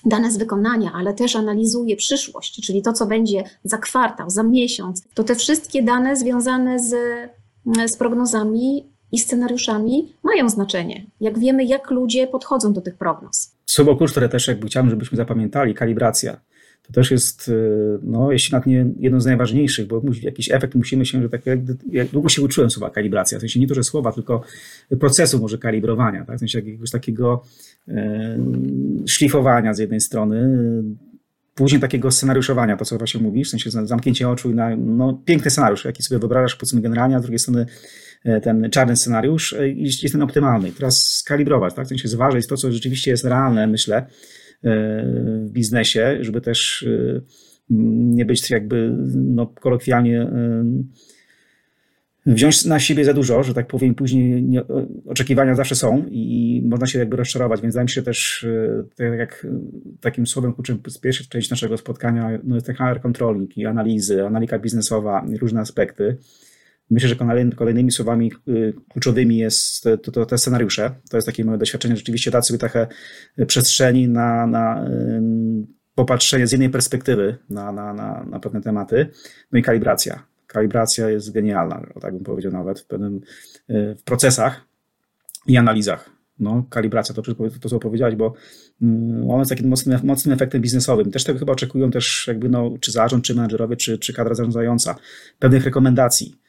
dane z wykonania, ale też analizuje przyszłość, czyli to, co będzie za kwartał, za miesiąc, to te wszystkie dane związane z, z prognozami i scenariuszami mają znaczenie. Jak wiemy, jak ludzie podchodzą do tych prognoz. Słowo klucz, które też jakby chciałbym, żebyśmy zapamiętali, kalibracja. To też jest, y, no, jeśli nawet nie jedno z najważniejszych, bo jakiś efekt musimy się, że tak jak, jak długo się uczyłem słowa kalibracja, w sensie nie to, że słowa, tylko procesu może kalibrowania, tak? w sensie jakiegoś takiego e, szlifowania z jednej strony, później takiego scenariuszowania, to co właśnie mówisz, w sensie zamknięcie oczu i na, no, piękny scenariusz, jaki sobie wyobrażasz, powiedzmy generalnie, a z drugiej strony ten czarny scenariusz e, jest ten optymalny. Teraz skalibrować, tak? W sensie zważyć to, co rzeczywiście jest realne, myślę, e, w biznesie, żeby też nie być jakby no, kolokwialnie wziąć na siebie za dużo, że tak powiem, później nie, oczekiwania zawsze są i można się jakby rozczarować, więc wydaje mi się też, tak jak takim słowem kluczem z pierwszej części naszego spotkania, no jest ten HR controlling i analizy, analiza biznesowa, różne aspekty. Myślę, że kolejnymi słowami y, kluczowymi jest to, to, te scenariusze. To jest takie moje doświadczenie. Rzeczywiście dać sobie trochę przestrzeni na, na popatrzenie z innej perspektywy na, na, na, na pewne tematy. No i kalibracja. Kalibracja jest genialna, tak bym powiedział nawet w pewnym y, w procesach i analizach. No, kalibracja to, to co powiedziałeś, bo mm, ona jest takim mocnym, mocnym efektem biznesowym. Też tego chyba oczekują też jakby no, czy zarząd, czy menedżerowie, czy, czy kadra zarządzająca. Pewnych rekomendacji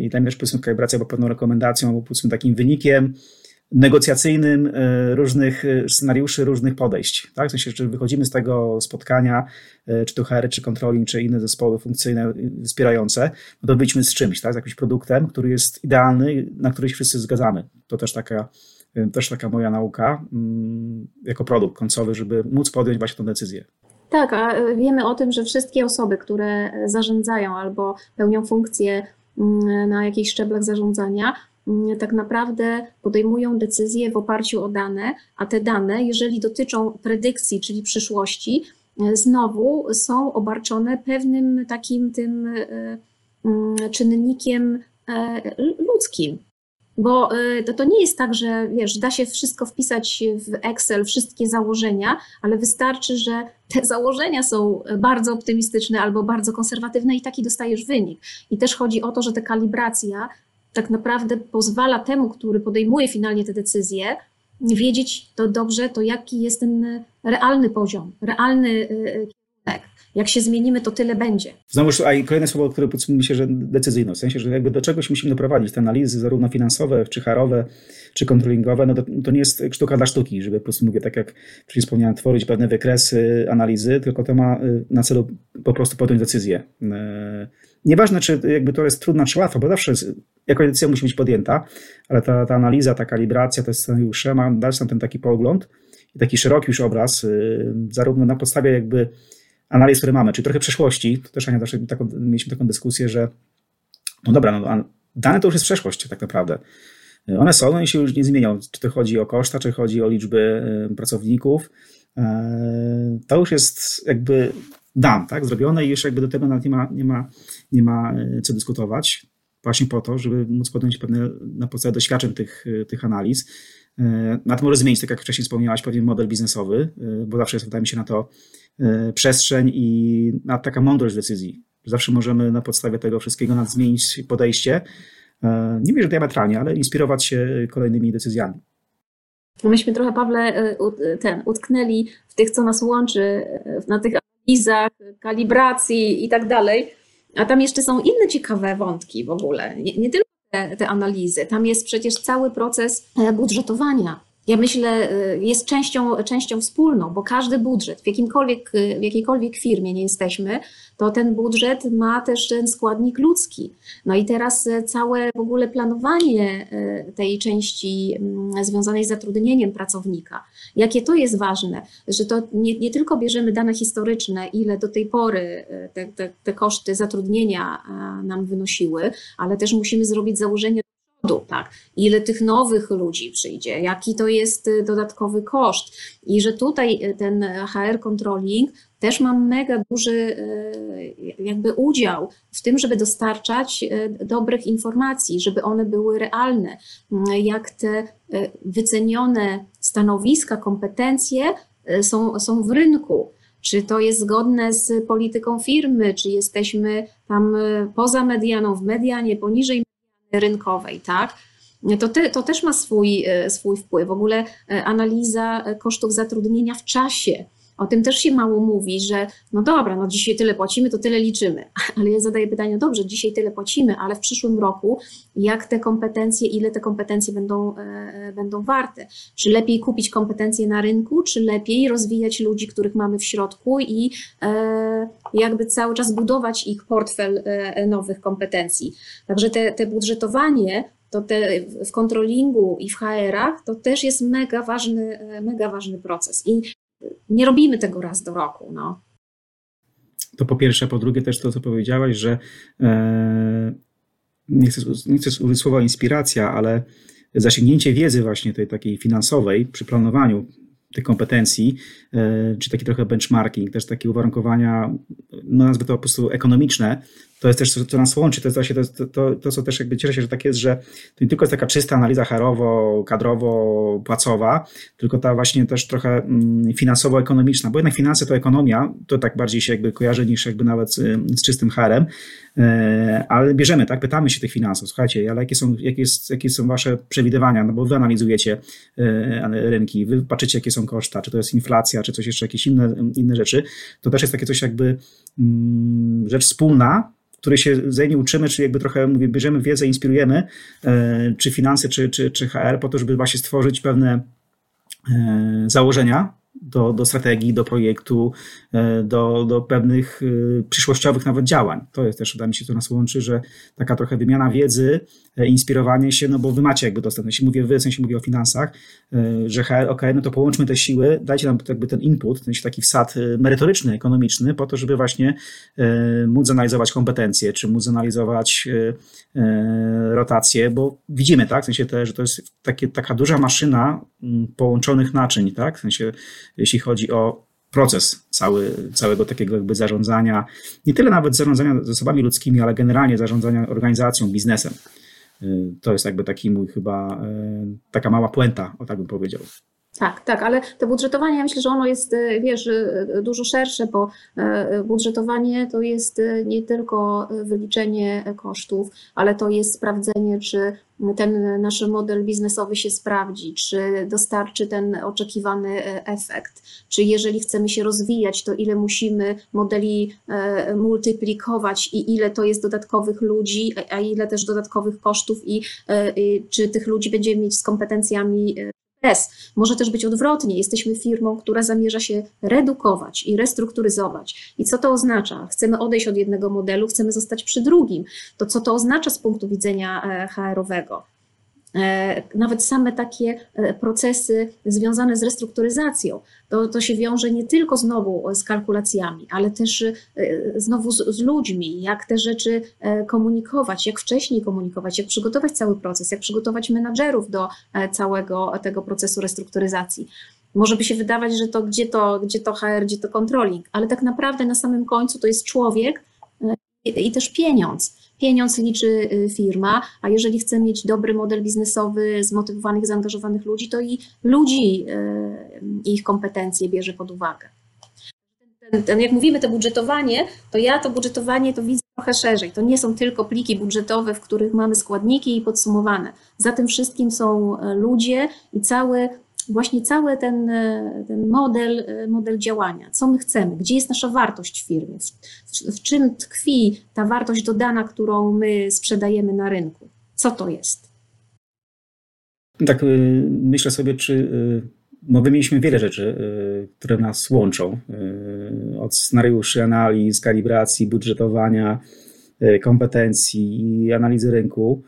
i tam też powiedzmy kalibracja była pewną rekomendacją albo powiedzmy takim wynikiem, negocjacyjnym e, różnych e, scenariuszy, różnych podejść. Tak? W sensie, czy wychodzimy z tego spotkania, e, czy to HR, czy controlling, czy inne zespoły funkcyjne wspierające, no to wyjdźmy z czymś, tak? z jakimś produktem, który jest idealny, na który się wszyscy zgadzamy. To też taka, też taka moja nauka mm, jako produkt końcowy, żeby móc podjąć właśnie tę decyzję. Tak, a wiemy o tym, że wszystkie osoby, które zarządzają albo pełnią funkcje na jakichś szczeblach zarządzania, Mm, tak naprawdę podejmują decyzje w oparciu o dane, a te dane, jeżeli dotyczą predykcji, czyli przyszłości, e, znowu są obarczone pewnym takim tym e, mm, czynnikiem e, ludzkim. Bo to, to nie jest tak, że wiesz, da się wszystko wpisać w Excel, wszystkie założenia, ale wystarczy, że te (laughs) założenia są bardzo optymistyczne albo bardzo konserwatywne i taki dostajesz wynik. I też chodzi o to, że ta kalibracja tak naprawdę pozwala temu, który podejmuje finalnie te decyzje, wiedzieć to dobrze, to jaki jest ten realny poziom, realny y, y, kierunek. Jak się zmienimy, to tyle będzie. Znowuż, a i kolejne słowo, które podsumuje się, że decyzyjność, w sensie, że jakby do czegoś musimy doprowadzić. Te analizy, zarówno finansowe, czy harowe, czy kontrolingowe, no to, to nie jest sztuka dla sztuki, żeby po prostu, mówię, tak jak wcześniej wspomniałem, tworzyć pewne wykresy analizy, tylko to ma y, na celu po prostu podjąć decyzję. Nieważne, czy jakby to jest trudna, czy łatwa, bo zawsze jako decyzja musi być podjęta, ale ta, ta analiza, ta kalibracja, te scenariusze ma dać nam ten taki pogląd i taki szeroki już obraz, y, zarówno na podstawie jakby analiz, które mamy, czyli trochę przeszłości, to też Ania zawsze taką, mieliśmy taką dyskusję, że no dobra, no, dane to już jest przeszłość tak naprawdę. One są, one się już nie zmienią, czy to chodzi o koszta, czy chodzi o liczby y, pracowników. E, to już jest jakby dam, tak, zrobione i już jakby do tego nawet nie ma, nie ma, nie ma y, co dyskutować właśnie po to, żeby móc podjąć pewne na podstawie doświadczeń tych, tych analiz. E, na to może zmienić, tak jak wcześniej wspomniałaś, pewien model biznesowy, e, bo zawsze jest, wydaje mi się, na to e, przestrzeń i na taka mądrość decyzji. Zawsze możemy na podstawie tego wszystkiego zmienić podejście. Nie wiem, że diametralnie, ale inspirować się kolejnymi decyzjami. Myśmy trochę, Pawle, ten, utknęli w tych, co nas łączy, na tych analizach, kalibracji i tak dalej. A tam jeszcze są inne ciekawe wątki w ogóle, nie, nie tylko te, te analizy. Tam jest przecież cały proces e, budżetowania ja myślę, y, jest częścią, częścią wspólną, bo każdy budżet, w, jakimkolwiek, y, w jakiejkolwiek firmie nie jesteśmy, to ten budżet ma też ten składnik ludzki. No i teraz y, całe w ogóle planowanie tej części mm, związanej z zatrudnieniem pracownika, jakie to jest ważne, że to nie, nie tylko bierzemy dane historyczne, ile do tej pory te, te, te koszty zatrudnienia nam wynosiły, ale też musimy zrobić założenie tak? Ile tych nowych ludzi przyjdzie, jaki to jest y, dodatkowy koszt. I że tutaj y, ten HR controlling też ma mega duży y, jakby udział w tym, żeby dostarczać dobrych informacji, żeby one były realne, jak te wycenione stanowiska, kompetencje są, są w rynku. Czy to jest zgodne z polityką firmy, czy jesteśmy tam poza medianą, w medianie, poniżej rynkowej, tak? To, te, to też ma swój, e, swój wpływ. W ogóle e, analiza kosztów zatrudnienia w czasie. O tym też się mało mówi, że no dobra, no dzisiaj tyle płacimy, to tyle liczymy. (laughs) Ale ja zadaję pytanie, dobrze, dzisiaj tyle płacimy, ale w przyszłym roku jak te kompetencje, ile te kompetencje będą, e, będą warte? Czy lepiej kupić kompetencje na rynku, czy lepiej rozwijać ludzi, których mamy w środku i e, jakby cały czas budować ich portfel e, nowych kompetencji? Także te, te budżetowanie to te w kontrolingu i w HR-ach to też jest mega ważny, e, mega ważny proces. I nie robimy tego raz do roku. No. To po pierwsze, po drugie też to, co powiedziałaś, że e, nie, chcę, nie użyć słowa inspiracja, ale zasięgnięcie wiedzy właśnie tej takiej finansowej przy planowaniu tych kompetencji, e, czy taki trochę benchmarking, też takie uwarunkowania, no nazwę to po prostu ekonomiczne, to jest też, co, co nas łączy. To jest właśnie to, to, to, co też jakby cieszę się, że tak jest, że to nie tylko jest taka czysta analiza harowo, kadrowo, płacowa, tylko ta właśnie też trochę mm, finansowo-ekonomiczna, bo jednak finanse to ekonomia, to tak bardziej się jakby kojarzy niż jakby nawet z czystym harem, ale bierzemy, tak, pytamy się tych finansów, słuchajcie, ale jakie są, jakie, jest, jakie są wasze przewidywania, no bo wy analizujecie e, rynki, wy patrzycie, jakie są koszta, czy to jest inflacja, czy coś jeszcze, jakieś inne, inne rzeczy, to też jest takie coś jakby mm, rzecz wspólna, której się wzajemnie uczymy, czy jakby trochę mówię, bierzemy wiedzę, inspirujemy, czy finanse, czy, czy, czy HR, po to, żeby właśnie stworzyć pewne założenia, do, do strategii, do projektu, e, do, do pewnych e, przyszłościowych nawet działań. To jest też, wydaje mi się, to nas łączy, że taka trochę wymiana wiedzy, e, inspirowanie się, no bo wy macie jakby dostęp, jeśli mówię wy, w sensie mówię o finansach, że HR, ok, no to połączmy te siły, dajcie nam jakby ten input, ten taki wsad merytoryczny, ekonomiczny, po to, żeby właśnie móc analizować kompetencje, czy móc analizować rotacje, bo widzimy, tak, w sensie te, że to jest takie, taka duża maszyna połączonych naczyń, tak, w sensie jeśli chodzi o proces cały, całego takiego jakby zarządzania, nie tyle nawet zarządzania zasobami ludzkimi, ale generalnie zarządzania organizacją, biznesem. Y, to jest jakby taki mój chyba, y, taka mała puenta, o tak bym powiedział. Tak, tak, ale to budżetowanie, ja myślę, że ono jest, y, wiesz, dużo szersze, bo budżetowanie to jest nie tylko wyliczenie kosztów, ale to jest sprawdzenie, czy ten nasz model biznesowy się sprawdzi, czy dostarczy ten oczekiwany e, efekt, czy jeżeli chcemy się rozwijać, to ile musimy modeli e, multiplikować i ile to jest dodatkowych ludzi, a ile też dodatkowych kosztów i, e, i czy tych ludzi będziemy mieć z kompetencjami Może też być odwrotnie. Jesteśmy firmą, która zamierza się redukować i restrukturyzować. I co to oznacza? Chcemy odejść od jednego modelu, chcemy zostać przy drugim. To co to oznacza z punktu widzenia e, HR-owego? E, nawet same takie e, procesy związane z restrukturyzacją, to, to się wiąże nie tylko znowu z kalkulacjami, ale też e, znowu z, z, ludźmi, jak te rzeczy komunikować, jak wcześniej komunikować, jak przygotować cały proces, jak przygotować menadżerów do całego tego procesu restrukturyzacji. Może by się wydawać, że to gdzie to, gdzie to HR, gdzie to controlling, ale tak naprawdę na samym końcu to jest człowiek i, też pieniądz pieniądz liczy y, firma, a jeżeli chce mieć dobry model biznesowy, zmotywowanych, zaangażowanych ludzi, to i ludzi, y, ich kompetencje bierze pod uwagę. Ten, ten, jak mówimy to budżetowanie, to ja to budżetowanie to widzę trochę szerzej. To nie są tylko pliki budżetowe, w których mamy składniki i podsumowane. Za tym wszystkim są e, ludzie i cały właśnie cały ten, e, ten model, e, model działania, co my chcemy, gdzie jest nasza wartość w firmie, w, w, czym tkwi ta wartość dodana, którą my sprzedajemy na rynku, co to jest. Tak, y, myślę sobie, czy y, no wymieniliśmy wiele rzeczy, y, które nas łączą. Od scenariuszy, analiz, kalibracji, budżetowania, kompetencji i analizy rynku.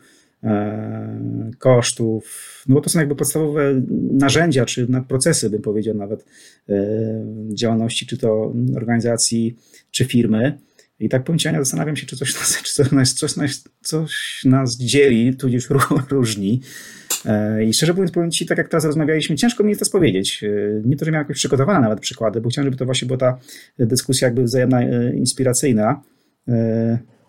E, kosztów. No bo to są jakby podstawowe narzędzia, czy procesy, bym powiedział nawet, e, działalności, czy to organizacji, czy firmy. I tak powiem zastanawiam się, czy coś nas, czy coś nas, coś nas, coś nas dzieli, tudzież różni. E, I szczerze mówiąc, powiem Ci, tak jak teraz rozmawialiśmy, ciężko mi jest to powiedzieć. Nie to, że miałem jakieś przygotowane nawet przykłady, bo chciałem, żeby to właśnie była ta dyskusja jakby wzajemna, inspiracyjna.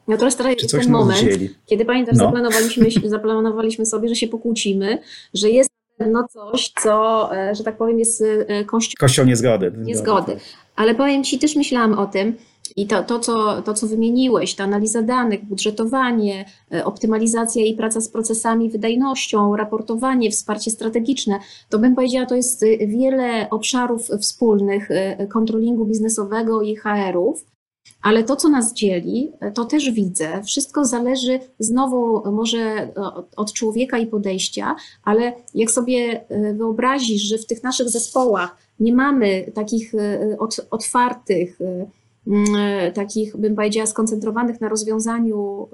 No teraz, jest ten moment, kiedy pamiętasz, no. zaplanowaliśmy, zaplanowaliśmy sobie, że się pokłócimy, że jest no coś, co, e, że tak powiem, jest e, kością, kością niezgody. niezgody. Ale powiem Ci, też myślałam o tym, i to, to, co, to, co wymieniłeś, ta analiza danych, budżetowanie, e, optymalizacja i praca z procesami, wydajnością, raportowanie, wsparcie strategiczne, to bym powiedziała, to jest wiele obszarów wspólnych kontrolingu biznesowego i HR-ów. Ale to, co nas dzieli, to też widzę. Wszystko zależy znowu może od człowieka i podejścia, ale jak sobie e, wyobrazisz, że w tych naszych zespołach nie mamy takich e, otwartych, e, takich, bym powiedziała, skoncentrowanych na rozwiązaniu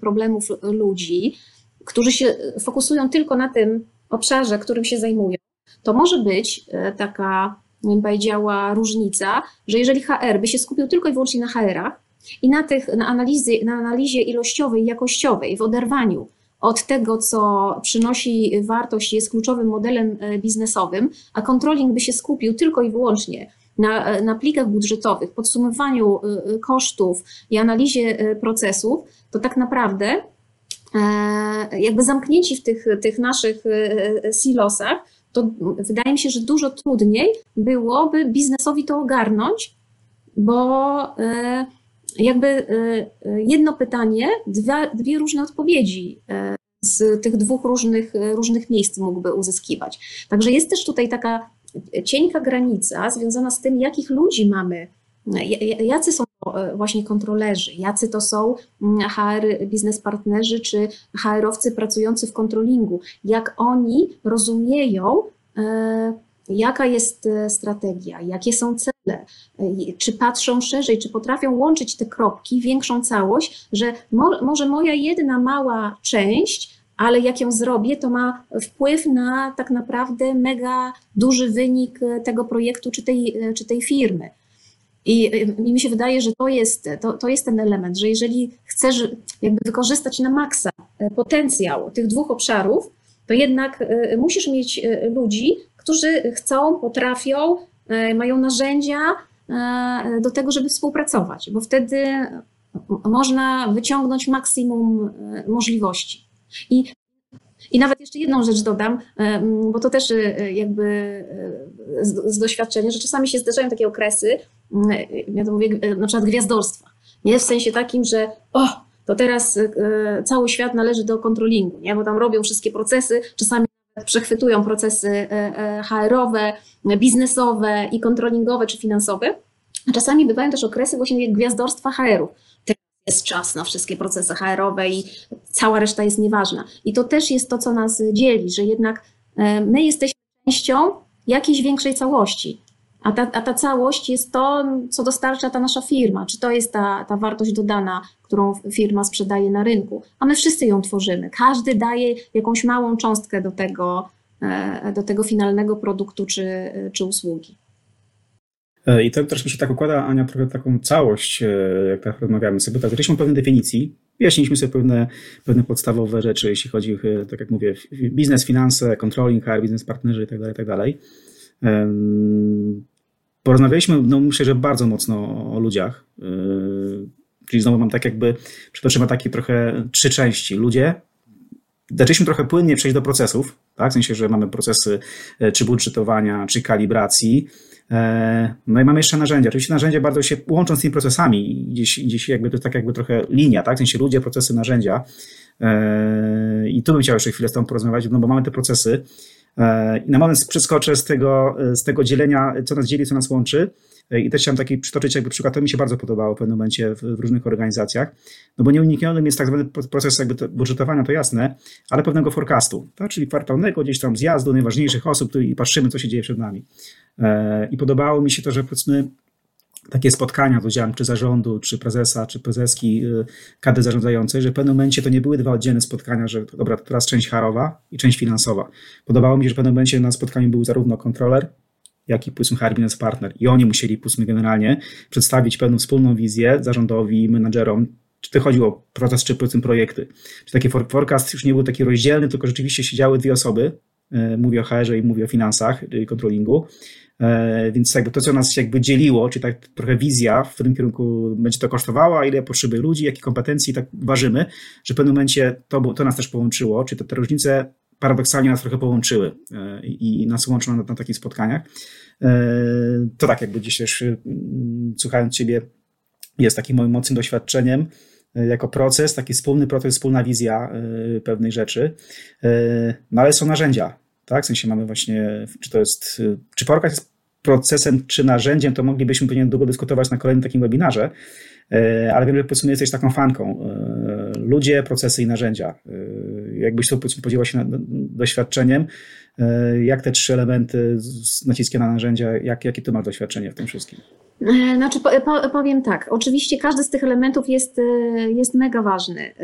problemów ludzi, którzy się fokusują tylko na tym obszarze, którym się zajmują, to może być taka powiedziała, różnica, że jeżeli HR by się skupił tylko i wyłącznie na HR-ach i na, tych, na, analizy, na analizie ilościowej jakościowej, w oderwaniu od tego, co przynosi wartość, jest kluczowym modelem e, biznesowym, a controlling by się skupił tylko i wyłącznie na, e, na plikach budżetowych, podsumowaniu e, kosztów i analizie procesów, to tak naprawdę jakby zamknięci w tych, tych naszych silosach, to wydaje mi się, że dużo trudniej byłoby biznesowi to ogarnąć, bo e, jakby e, jedno pytanie, dwie, dwie różne odpowiedzi e, z tych dwóch różnych, różnych miejsc mógłby uzyskiwać. Także jest też tutaj taka cienka granica związana z tym, jakich ludzi mamy, jacy są właśnie kontrolerzy, jacy to są mm, HR biznes partnerzy czy HR-owcy pracujący w kontrolingu, jak oni rozumieją, jaka jest strategia, jakie są cele, czy patrzą szerzej, czy potrafią łączyć te kropki, większą całość, że mo może moja jedna mała część ale jak ją zrobię, to ma wpływ na tak naprawdę mega duży wynik tego projektu czy tej, czy tej firmy. I, I mi się wydaje, że to jest, to, to jest ten element, że jeżeli chcesz jakby wykorzystać na maksa potencjał tych dwóch obszarów, to jednak e, musisz mieć e, ludzi, którzy chcą, potrafią, e, mają narzędzia do tego, żeby współpracować, bo wtedy można wyciągnąć maksimum możliwości. I, I nawet jeszcze jedną rzecz dodam, bo to też e, jakby e, z, z doświadczenia, że czasami się zdarzają takie okresy, ja to mówię, e, na przykład gwiazdorstwa. Nie w sensie takim, że o, to teraz cały świat należy do kontrolingu, nie? bo tam robią wszystkie procesy, czasami przechwytują procesy HR-owe, biznesowe i kontrolingowe czy finansowe. Czasami bywają też okresy właśnie gwiazdorstwa HR-ów jest czas na wszystkie procesy HR-owe i cała reszta jest nieważna. I to też jest to, co nas dzieli, że jednak e, my jesteśmy częścią jakiejś większej całości. A ta, a ta całość jest to, co dostarcza ta nasza firma, czy to jest ta, ta wartość dodana, którą firma sprzedaje na rynku. A my wszyscy ją tworzymy. Każdy daje jakąś małą cząstkę do tego, e, do tego finalnego produktu czy, czy usługi. E, I to też mi się tak układa, Ania, trochę taką całość, e, jak tak rozmawiamy sobie. Tak, zaczęliśmy pewne definicji, wyjaśniliśmy sobie pewne, pewne podstawowe rzeczy, jeśli chodzi, tak jak mówię, biznes, finanse, controlling, HR, biznes partnerzy itd., tak itd. Porozmawialiśmy, no myślę, że bardzo mocno o ludziach, czyli znowu mam tak jakby, przytoczymy takie trochę trzy części. Ludzie, zaczęliśmy trochę płynnie przejść do procesów, tak? w sensie, że mamy procesy czy budżetowania, czy kalibracji, E, no i mamy jeszcze narzędzia. Oczywiście narzędzia bardzo się łączą z tymi procesami. Gdzieś, gdzieś jakby to jest tak jakby trochę linia, tak? W sensie ludzie, procesy, narzędzia. E, I tu bym chciał jeszcze chwilę z tą porozmawiać, no bo mamy te procesy. E, I na moment przeskoczę z tego, z tego dzielenia, co nas dzieli, co nas łączy. I też chciałem taki przytoczyć jakby przykład, to mi się bardzo podobało w pewnym momencie w, w różnych organizacjach, no bo nieuniknionym jest tak zwany proces jakby to, budżetowania, to jasne, ale pewnego forecastu, tak? czyli kwartalnego gdzieś tam zjazdu najważniejszych osób i patrzymy, co się dzieje przed nami. E, I podobało mi się to, że powiedzmy takie spotkania z udziałem czy zarządu, czy prezesa, czy prezeski y, kady zarządzającej, że w pewnym momencie to nie były dwa oddzielne spotkania, że dobra, teraz część harowa i część finansowa. Podobało mi się, że w pewnym momencie na spotkaniu był zarówno kontroler, jak i powiedzmy HR Business Partner. I oni musieli powiedzmy generalnie przedstawić pewną wspólną wizję zarządowi, menedżerom, czy to chodziło o proces, czy powiedzmy projekty. Czy taki forecast już nie był taki rozdzielny, tylko rzeczywiście siedziały dwie osoby, mówię o HR-ze i mówię o finansach i controllingu, e, więc jakby to, co nas jakby dzieliło, czy tak trochę wizja, w którym kierunku będzie to kosztowało, ile potrzeby ludzi, jakie kompetencji, tak ważymy, że w pewnym momencie to, to nas też połączyło, czy te, te różnice paradoksalnie nas trochę połączyły e, i nas łączą na, na takich spotkaniach. E, to tak jakby też mm, słuchając Ciebie jest takim moim mocnym doświadczeniem e, jako proces, taki wspólny proces, wspólna wizja pewnej rzeczy. No ale są narzędzia, tak? W sensie mamy właśnie, czy to jest, czy Forecast jest procesem, czy narzędziem, to moglibyśmy pewnie długo dyskutować na kolejnym takim webinarze, ale wiem, że powiedzmy jesteś taką fanką. Ludzie, procesy i narzędzia jakbyś to podzieliła się doświadczeniem, e, jak te trzy elementy z naciskiem na narzędzia, jak, jakie ty masz doświadczenie w tym wszystkim? E, znaczy, powiem tak. Oczywiście każdy z tych elementów jest, e, jest mega ważny.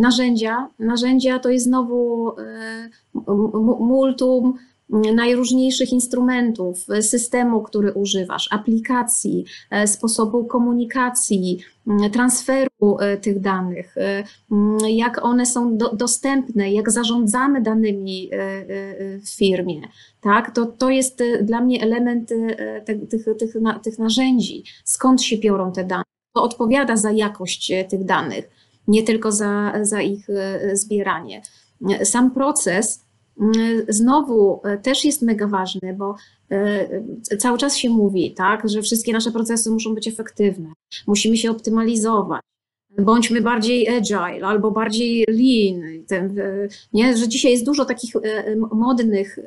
Narzędzia. Narzędzia to jest znowu multum najróżniejszych instrumentów, systemu, który używasz, aplikacji, e, sposobu komunikacji, transferu e, tych danych, e, jak one są do, dostępne, jak zarządzamy danymi w firmie. Tak? To, to jest dla mnie element tych, tych, tych, tych narzędzi, skąd się biorą te dane, to odpowiada za jakość tych danych, nie tylko za, za ich zbieranie. Sam proces znowu e, też jest mega ważny, bo e, cały czas się mówi, tak, że wszystkie nasze procesy muszą być efektywne, musimy się optymalizować, bądźmy bardziej agile albo bardziej lean, nie? że dzisiaj jest dużo takich e, modnych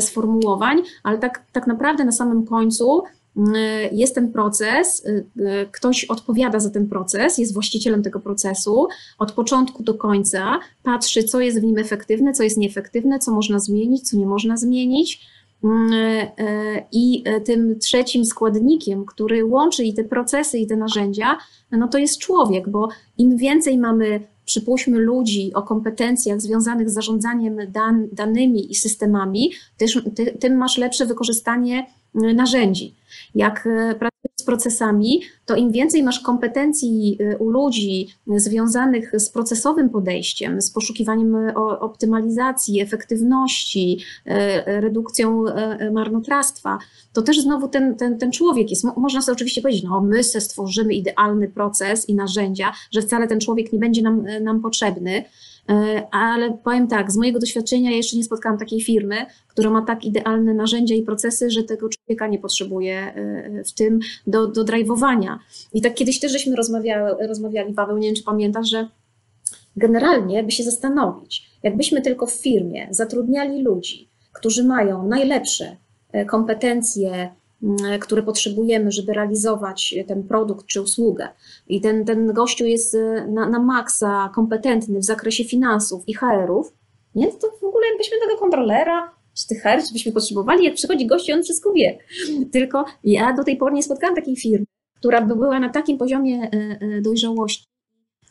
sformułowań, ale tak, tak naprawdę na samym końcu jest ten proces, ktoś odpowiada za ten proces, jest właścicielem tego procesu od początku do końca, patrzy, co jest w nim efektywne, co jest nieefektywne, co można zmienić, co nie można zmienić. I tym trzecim składnikiem, który łączy i te procesy, i te narzędzia, no to jest człowiek, bo im więcej mamy przypuśćmy ludzi o kompetencjach związanych z zarządzaniem dan, danymi i systemami, tym masz lepsze wykorzystanie y, narzędzi. Jak y, pracujesz z procesami, to im więcej masz kompetencji y, u ludzi związanych z procesowym podejściem, z poszukiwaniem optymalizacji, efektywności, redukcją marnotrawstwa, to też znowu ten, ten, ten człowiek jest. Można sobie oczywiście powiedzieć, no my se stworzymy idealny proces i narzędzia, że wcale ten człowiek nie będzie nam, nam potrzebny. E, ale powiem tak, z mojego doświadczenia jeszcze nie spotkałam takiej firmy, która ma tak idealne narzędzia i procesy, że tego człowieka nie potrzebuje e, w tym do, do drive'owania. I tak kiedyś też żeśmy rozmawiali, rozmawiali, Paweł, nie wiem czy pamiętasz, że generalnie by się zastanowić, jakbyśmy tylko w firmie zatrudniali ludzi, którzy mają najlepsze e, kompetencje, które potrzebujemy, żeby realizować ten produkt czy usługę. I ten, ten gościu jest y, na, na maksa kompetentny w zakresie finansów i HR-ów, nie? To w ogóle jakbyśmy tego kontrolera czy tych HR, czy byśmy potrzebowali, jak przychodzi gość on wszystko wie. Tylko ja do tej pory nie spotkałam takiej firmy, która by była na takim poziomie y, dojrzałości,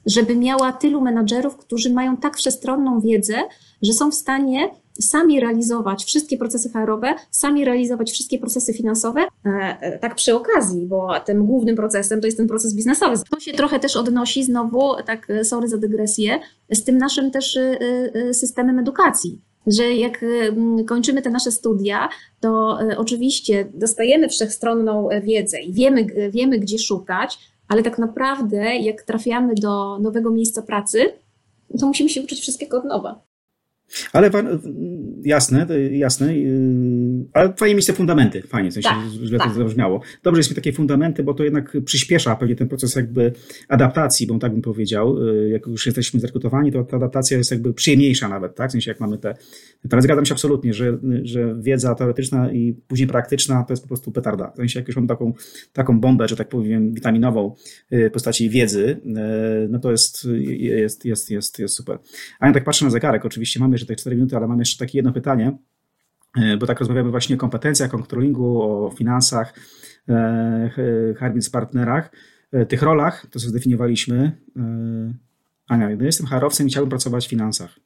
żeby miała tylu menadżerów, którzy mają tak wszechstronną wiedzę, że są w stanie sami realizować wszystkie procesy HR-owe, sami realizować wszystkie procesy finansowe, e, e, tak przy okazji, bo tym głównym procesem to jest ten proces biznesowy. To się trochę też odnosi znowu, tak e, sorry za dygresję, z tym naszym też systemem edukacji że jak kończymy te nasze studia, to oczywiście dostajemy wszechstronną wiedzę i wiemy, wiemy gdzie szukać, ale tak naprawdę jak trafiamy do nowego miejsca pracy, to musimy się uczyć wszystkiego od nowa. Ale jasne, jasne, y, ale fajnie mieć te fundamenty, fajnie, w sensie, tak, że tak. to zabrzmiało. Dobrze jest mieć takie fundamenty, bo to jednak przyspiesza pewnie ten proces jakby adaptacji, bo tak bym powiedział, y, jak już jesteśmy zrekrutowani, to ta adaptacja jest jakby przyjemniejsza nawet, tak, w sensie jak mamy te, ale zgadzam się absolutnie, że, że wiedza teoretyczna i później praktyczna to jest po prostu petarda, w sensie jak już mam taką, taką bombę, że tak powiem, witaminową w postaci wiedzy, no to jest, jest, jest, jest, jest super. A ja tak patrzę na zegarek, oczywiście mamy jeszcze te 4 minuty, ale mam jeszcze takie jedno pytanie, e, bo tak rozmawiamy właśnie o kompetencjach, o controllingu, o finansach, e, Harbins partnerach, e, tych rolach, to co zdefiniowaliśmy. Ania, ja jestem harowcem i chciałbym pracować w finansach.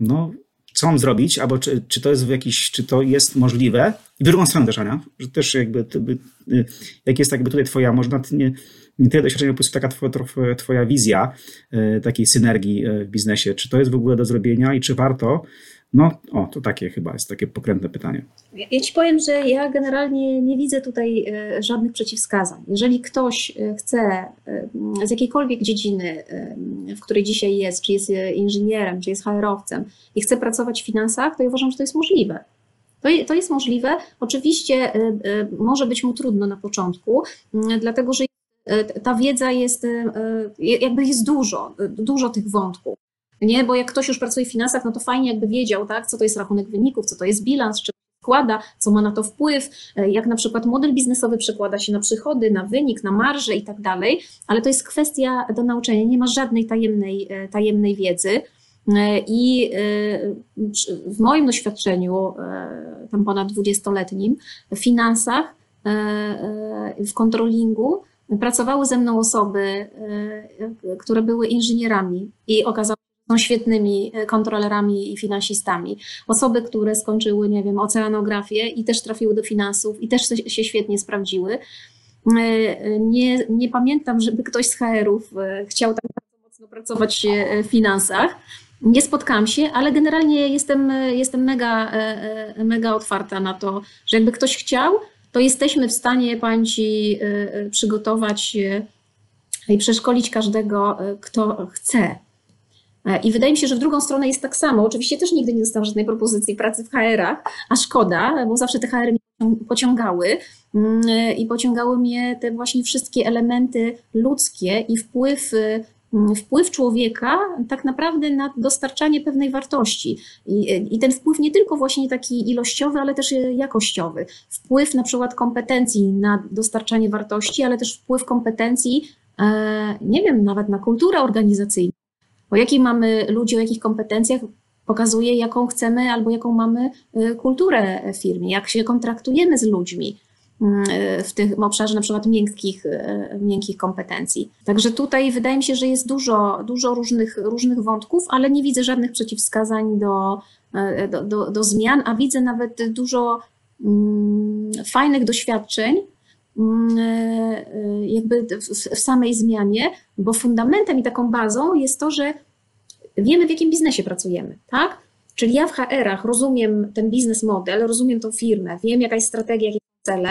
No, co mam zrobić, albo czy, czy to jest w jakiś, czy to jest możliwe? I drugą stronę też, Ania, że też jakby, jak jest jakby tutaj twoja, może nie, nie tyle doświadczenia, po prostu taka twoja, twoja wizja e, takiej synergii e, w biznesie. Czy to jest w ogóle do zrobienia i czy warto? No, o, to takie chyba jest takie pokrętne pytanie. Ja ci powiem, że ja generalnie nie widzę tutaj e, żadnych przeciwwskazań. Jeżeli ktoś chce z jakiejkolwiek dziedziny, w której dzisiaj jest, czy jest inżynierem, czy jest HR-owcem i chce pracować w finansach, to ja uważam, że to jest możliwe. To, jest możliwe. Oczywiście może być mu trudno na początku, dlatego że E, ta wiedza jest, e, jakby jest dużo, dużo tych wątków. Nie, bo jak ktoś już pracuje w finansach, no to fajnie jakby wiedział, tak, co to jest rachunek wyników, co to jest bilans, czy składa, co ma na to wpływ, e, jak na przykład model biznesowy przekłada się na przychody, na wynik, na marże i tak dalej, ale to jest kwestia do nauczenia, nie ma żadnej tajemnej, tajemnej wiedzy. I w moim doświadczeniu, tam ponad 20-letnim, w finansach, w kontrolingu, Pracowały ze mną osoby, e, które były inżynierami i okazało są świetnymi e, kontrolerami i finansistami. Osoby, które skończyły, nie wiem, oceanografię i też trafiły do finansów i też się świetnie sprawdziły. E, nie, nie pamiętam, żeby ktoś z HR-ów chciał tak bardzo mocno pracować w finansach. Nie spotkałam się, ale generalnie jestem, jestem mega, mega otwarta na to, że jakby ktoś chciał, to jesteśmy w stanie, y, przygotować i przeszkolić każdego, kto chce. E, I wydaje mi się, że w drugą stronę jest tak samo. Oczywiście też nigdy nie dostałam żadnej propozycji pracy w HR-ach, a szkoda, bo zawsze te HR mnie pociągały mm, i pociągały mnie te właśnie wszystkie elementy ludzkie i wpływ mm, wpływ człowieka tak naprawdę na dostarczanie pewnej wartości. I, I, ten wpływ nie tylko właśnie taki ilościowy, ale też jakościowy. Wpływ na przykład kompetencji na dostarczanie wartości, ale też wpływ kompetencji, e, nie wiem, nawet na kulturę organizacyjną. O jakiej mamy ludzi, o jakich kompetencjach pokazuje, jaką chcemy albo jaką mamy e, kulturę w firmie, jak się kontraktujemy z ludźmi mm, e, w tym obszarze na przykład miękkich, e, miękkich kompetencji. Także tutaj wydaje mi się, że jest dużo, dużo różnych, różnych wątków, ale nie widzę żadnych przeciwwskazań do, do, do, do zmian, a widzę nawet dużo mm, fajnych doświadczeń, jakby w, samej zmianie, bo fundamentem i taką bazą jest to, że wiemy, w jakim biznesie pracujemy, tak? Czyli ja w HR-ach rozumiem ten biznes model, rozumiem tą firmę, wiem, jaka jest strategia, jakie są cele,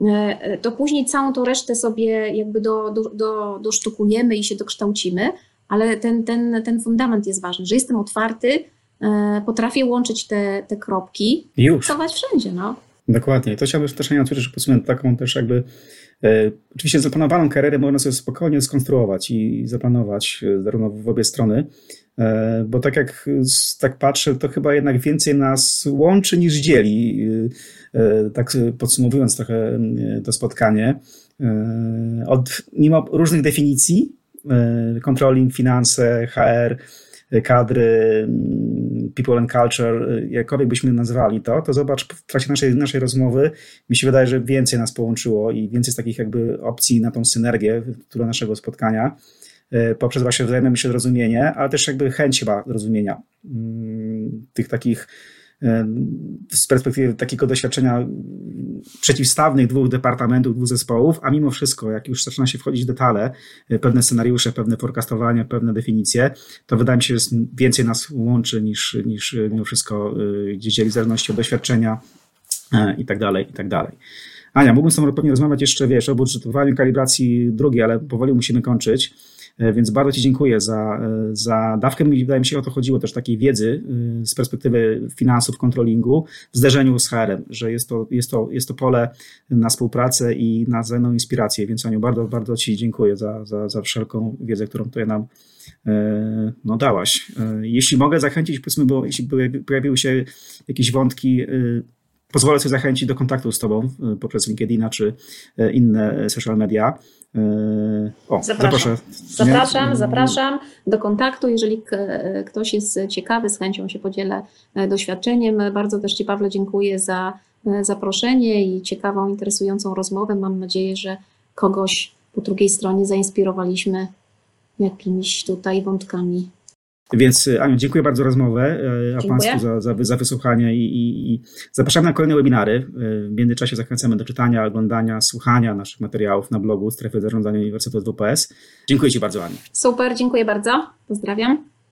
e, to później całą tą resztę sobie jakby do, do, do, dosztukujemy i się dokształcimy, ale ten, ten, ten fundament jest ważny, że jestem otwarty, e, potrafię łączyć te, te kropki, Już. pracować wszędzie, no. Dokładnie. To chciałbym też na że podsumować taką też jakby e, Oczywiście zaplanowaną karierę można sobie spokojnie skonstruować i zaplanować e, zarówno w obie strony, e, bo tak jak tak patrzę, to chyba jednak więcej nas łączy niż dzieli. Tak podsumowując trochę to spotkanie, od, mimo różnych definicji, controlling, finanse, HR, kadry, people and culture, jakkolwiek byśmy nazwali to, to zobacz, w trakcie naszej, naszej rozmowy mi się wydaje, że więcej nas połączyło i więcej z takich jakby opcji na tą synergię, która naszego spotkania, e, poprzez właśnie wzajemne się zrozumienie, ale też jakby chęć chyba zrozumienia mm, tych takich z perspektywy takiego doświadczenia przeciwstawnych dwóch departamentów, dwóch zespołów, a mimo wszystko, jak już zaczyna się wchodzić w detale, e, pewne scenariusze, pewne forecastowania, pewne definicje, to wydaje mi się, że więcej nas łączy niż, niż mimo wszystko e, gdzieś dzieli w zależności od doświadczenia e, i tak dalej, i tak dalej. Ania, mógłbym z tobą pewnie rozmawiać jeszcze, wiesz, o budżetowaniu, kalibracji drugiej, ale powoli musimy kończyć. E, więc bardzo Ci dziękuję za, e, za dawkę. Wydaje mi się, o to chodziło też takiej wiedzy e, z perspektywy finansów, kontrolingu w zderzeniu z HR-em, że jest to, jest, to, jest to pole na współpracę i na wzajemną inspirację. Więc Aniu, bardzo, bardzo Ci dziękuję za, za, za wszelką wiedzę, którą tutaj nam no, dałaś. Jeśli mogę zachęcić, powiedzmy, bo jeśli pojawiły się jakieś wątki pozwolę sobie zachęcić do kontaktu z Tobą poprzez LinkedIna czy inne social media. Yy, o, zapraszam. Zapraszam, zapraszam do kontaktu. Jeżeli ktoś jest ciekawy, z chęcią się podzielę e, doświadczeniem. Bardzo też Ci, Pawle, dziękuję za e, zaproszenie i ciekawą, interesującą rozmowę. Mam nadzieję, że kogoś po drugiej stronie zainspirowaliśmy jakimiś tutaj wątkami. Więc e, Aniu, dziękuję bardzo za rozmowę, e, a Państwu za, za, za wysłuchanie i, i, i, zapraszamy na kolejne webinary. E, w międzyczasie zachęcamy do czytania, oglądania, słuchania naszych materiałów na blogu Strefy Zarządzania Uniwersytetu WPS. Dziękuję Ci bardzo, Aniu. Super, dziękuję bardzo. Pozdrawiam.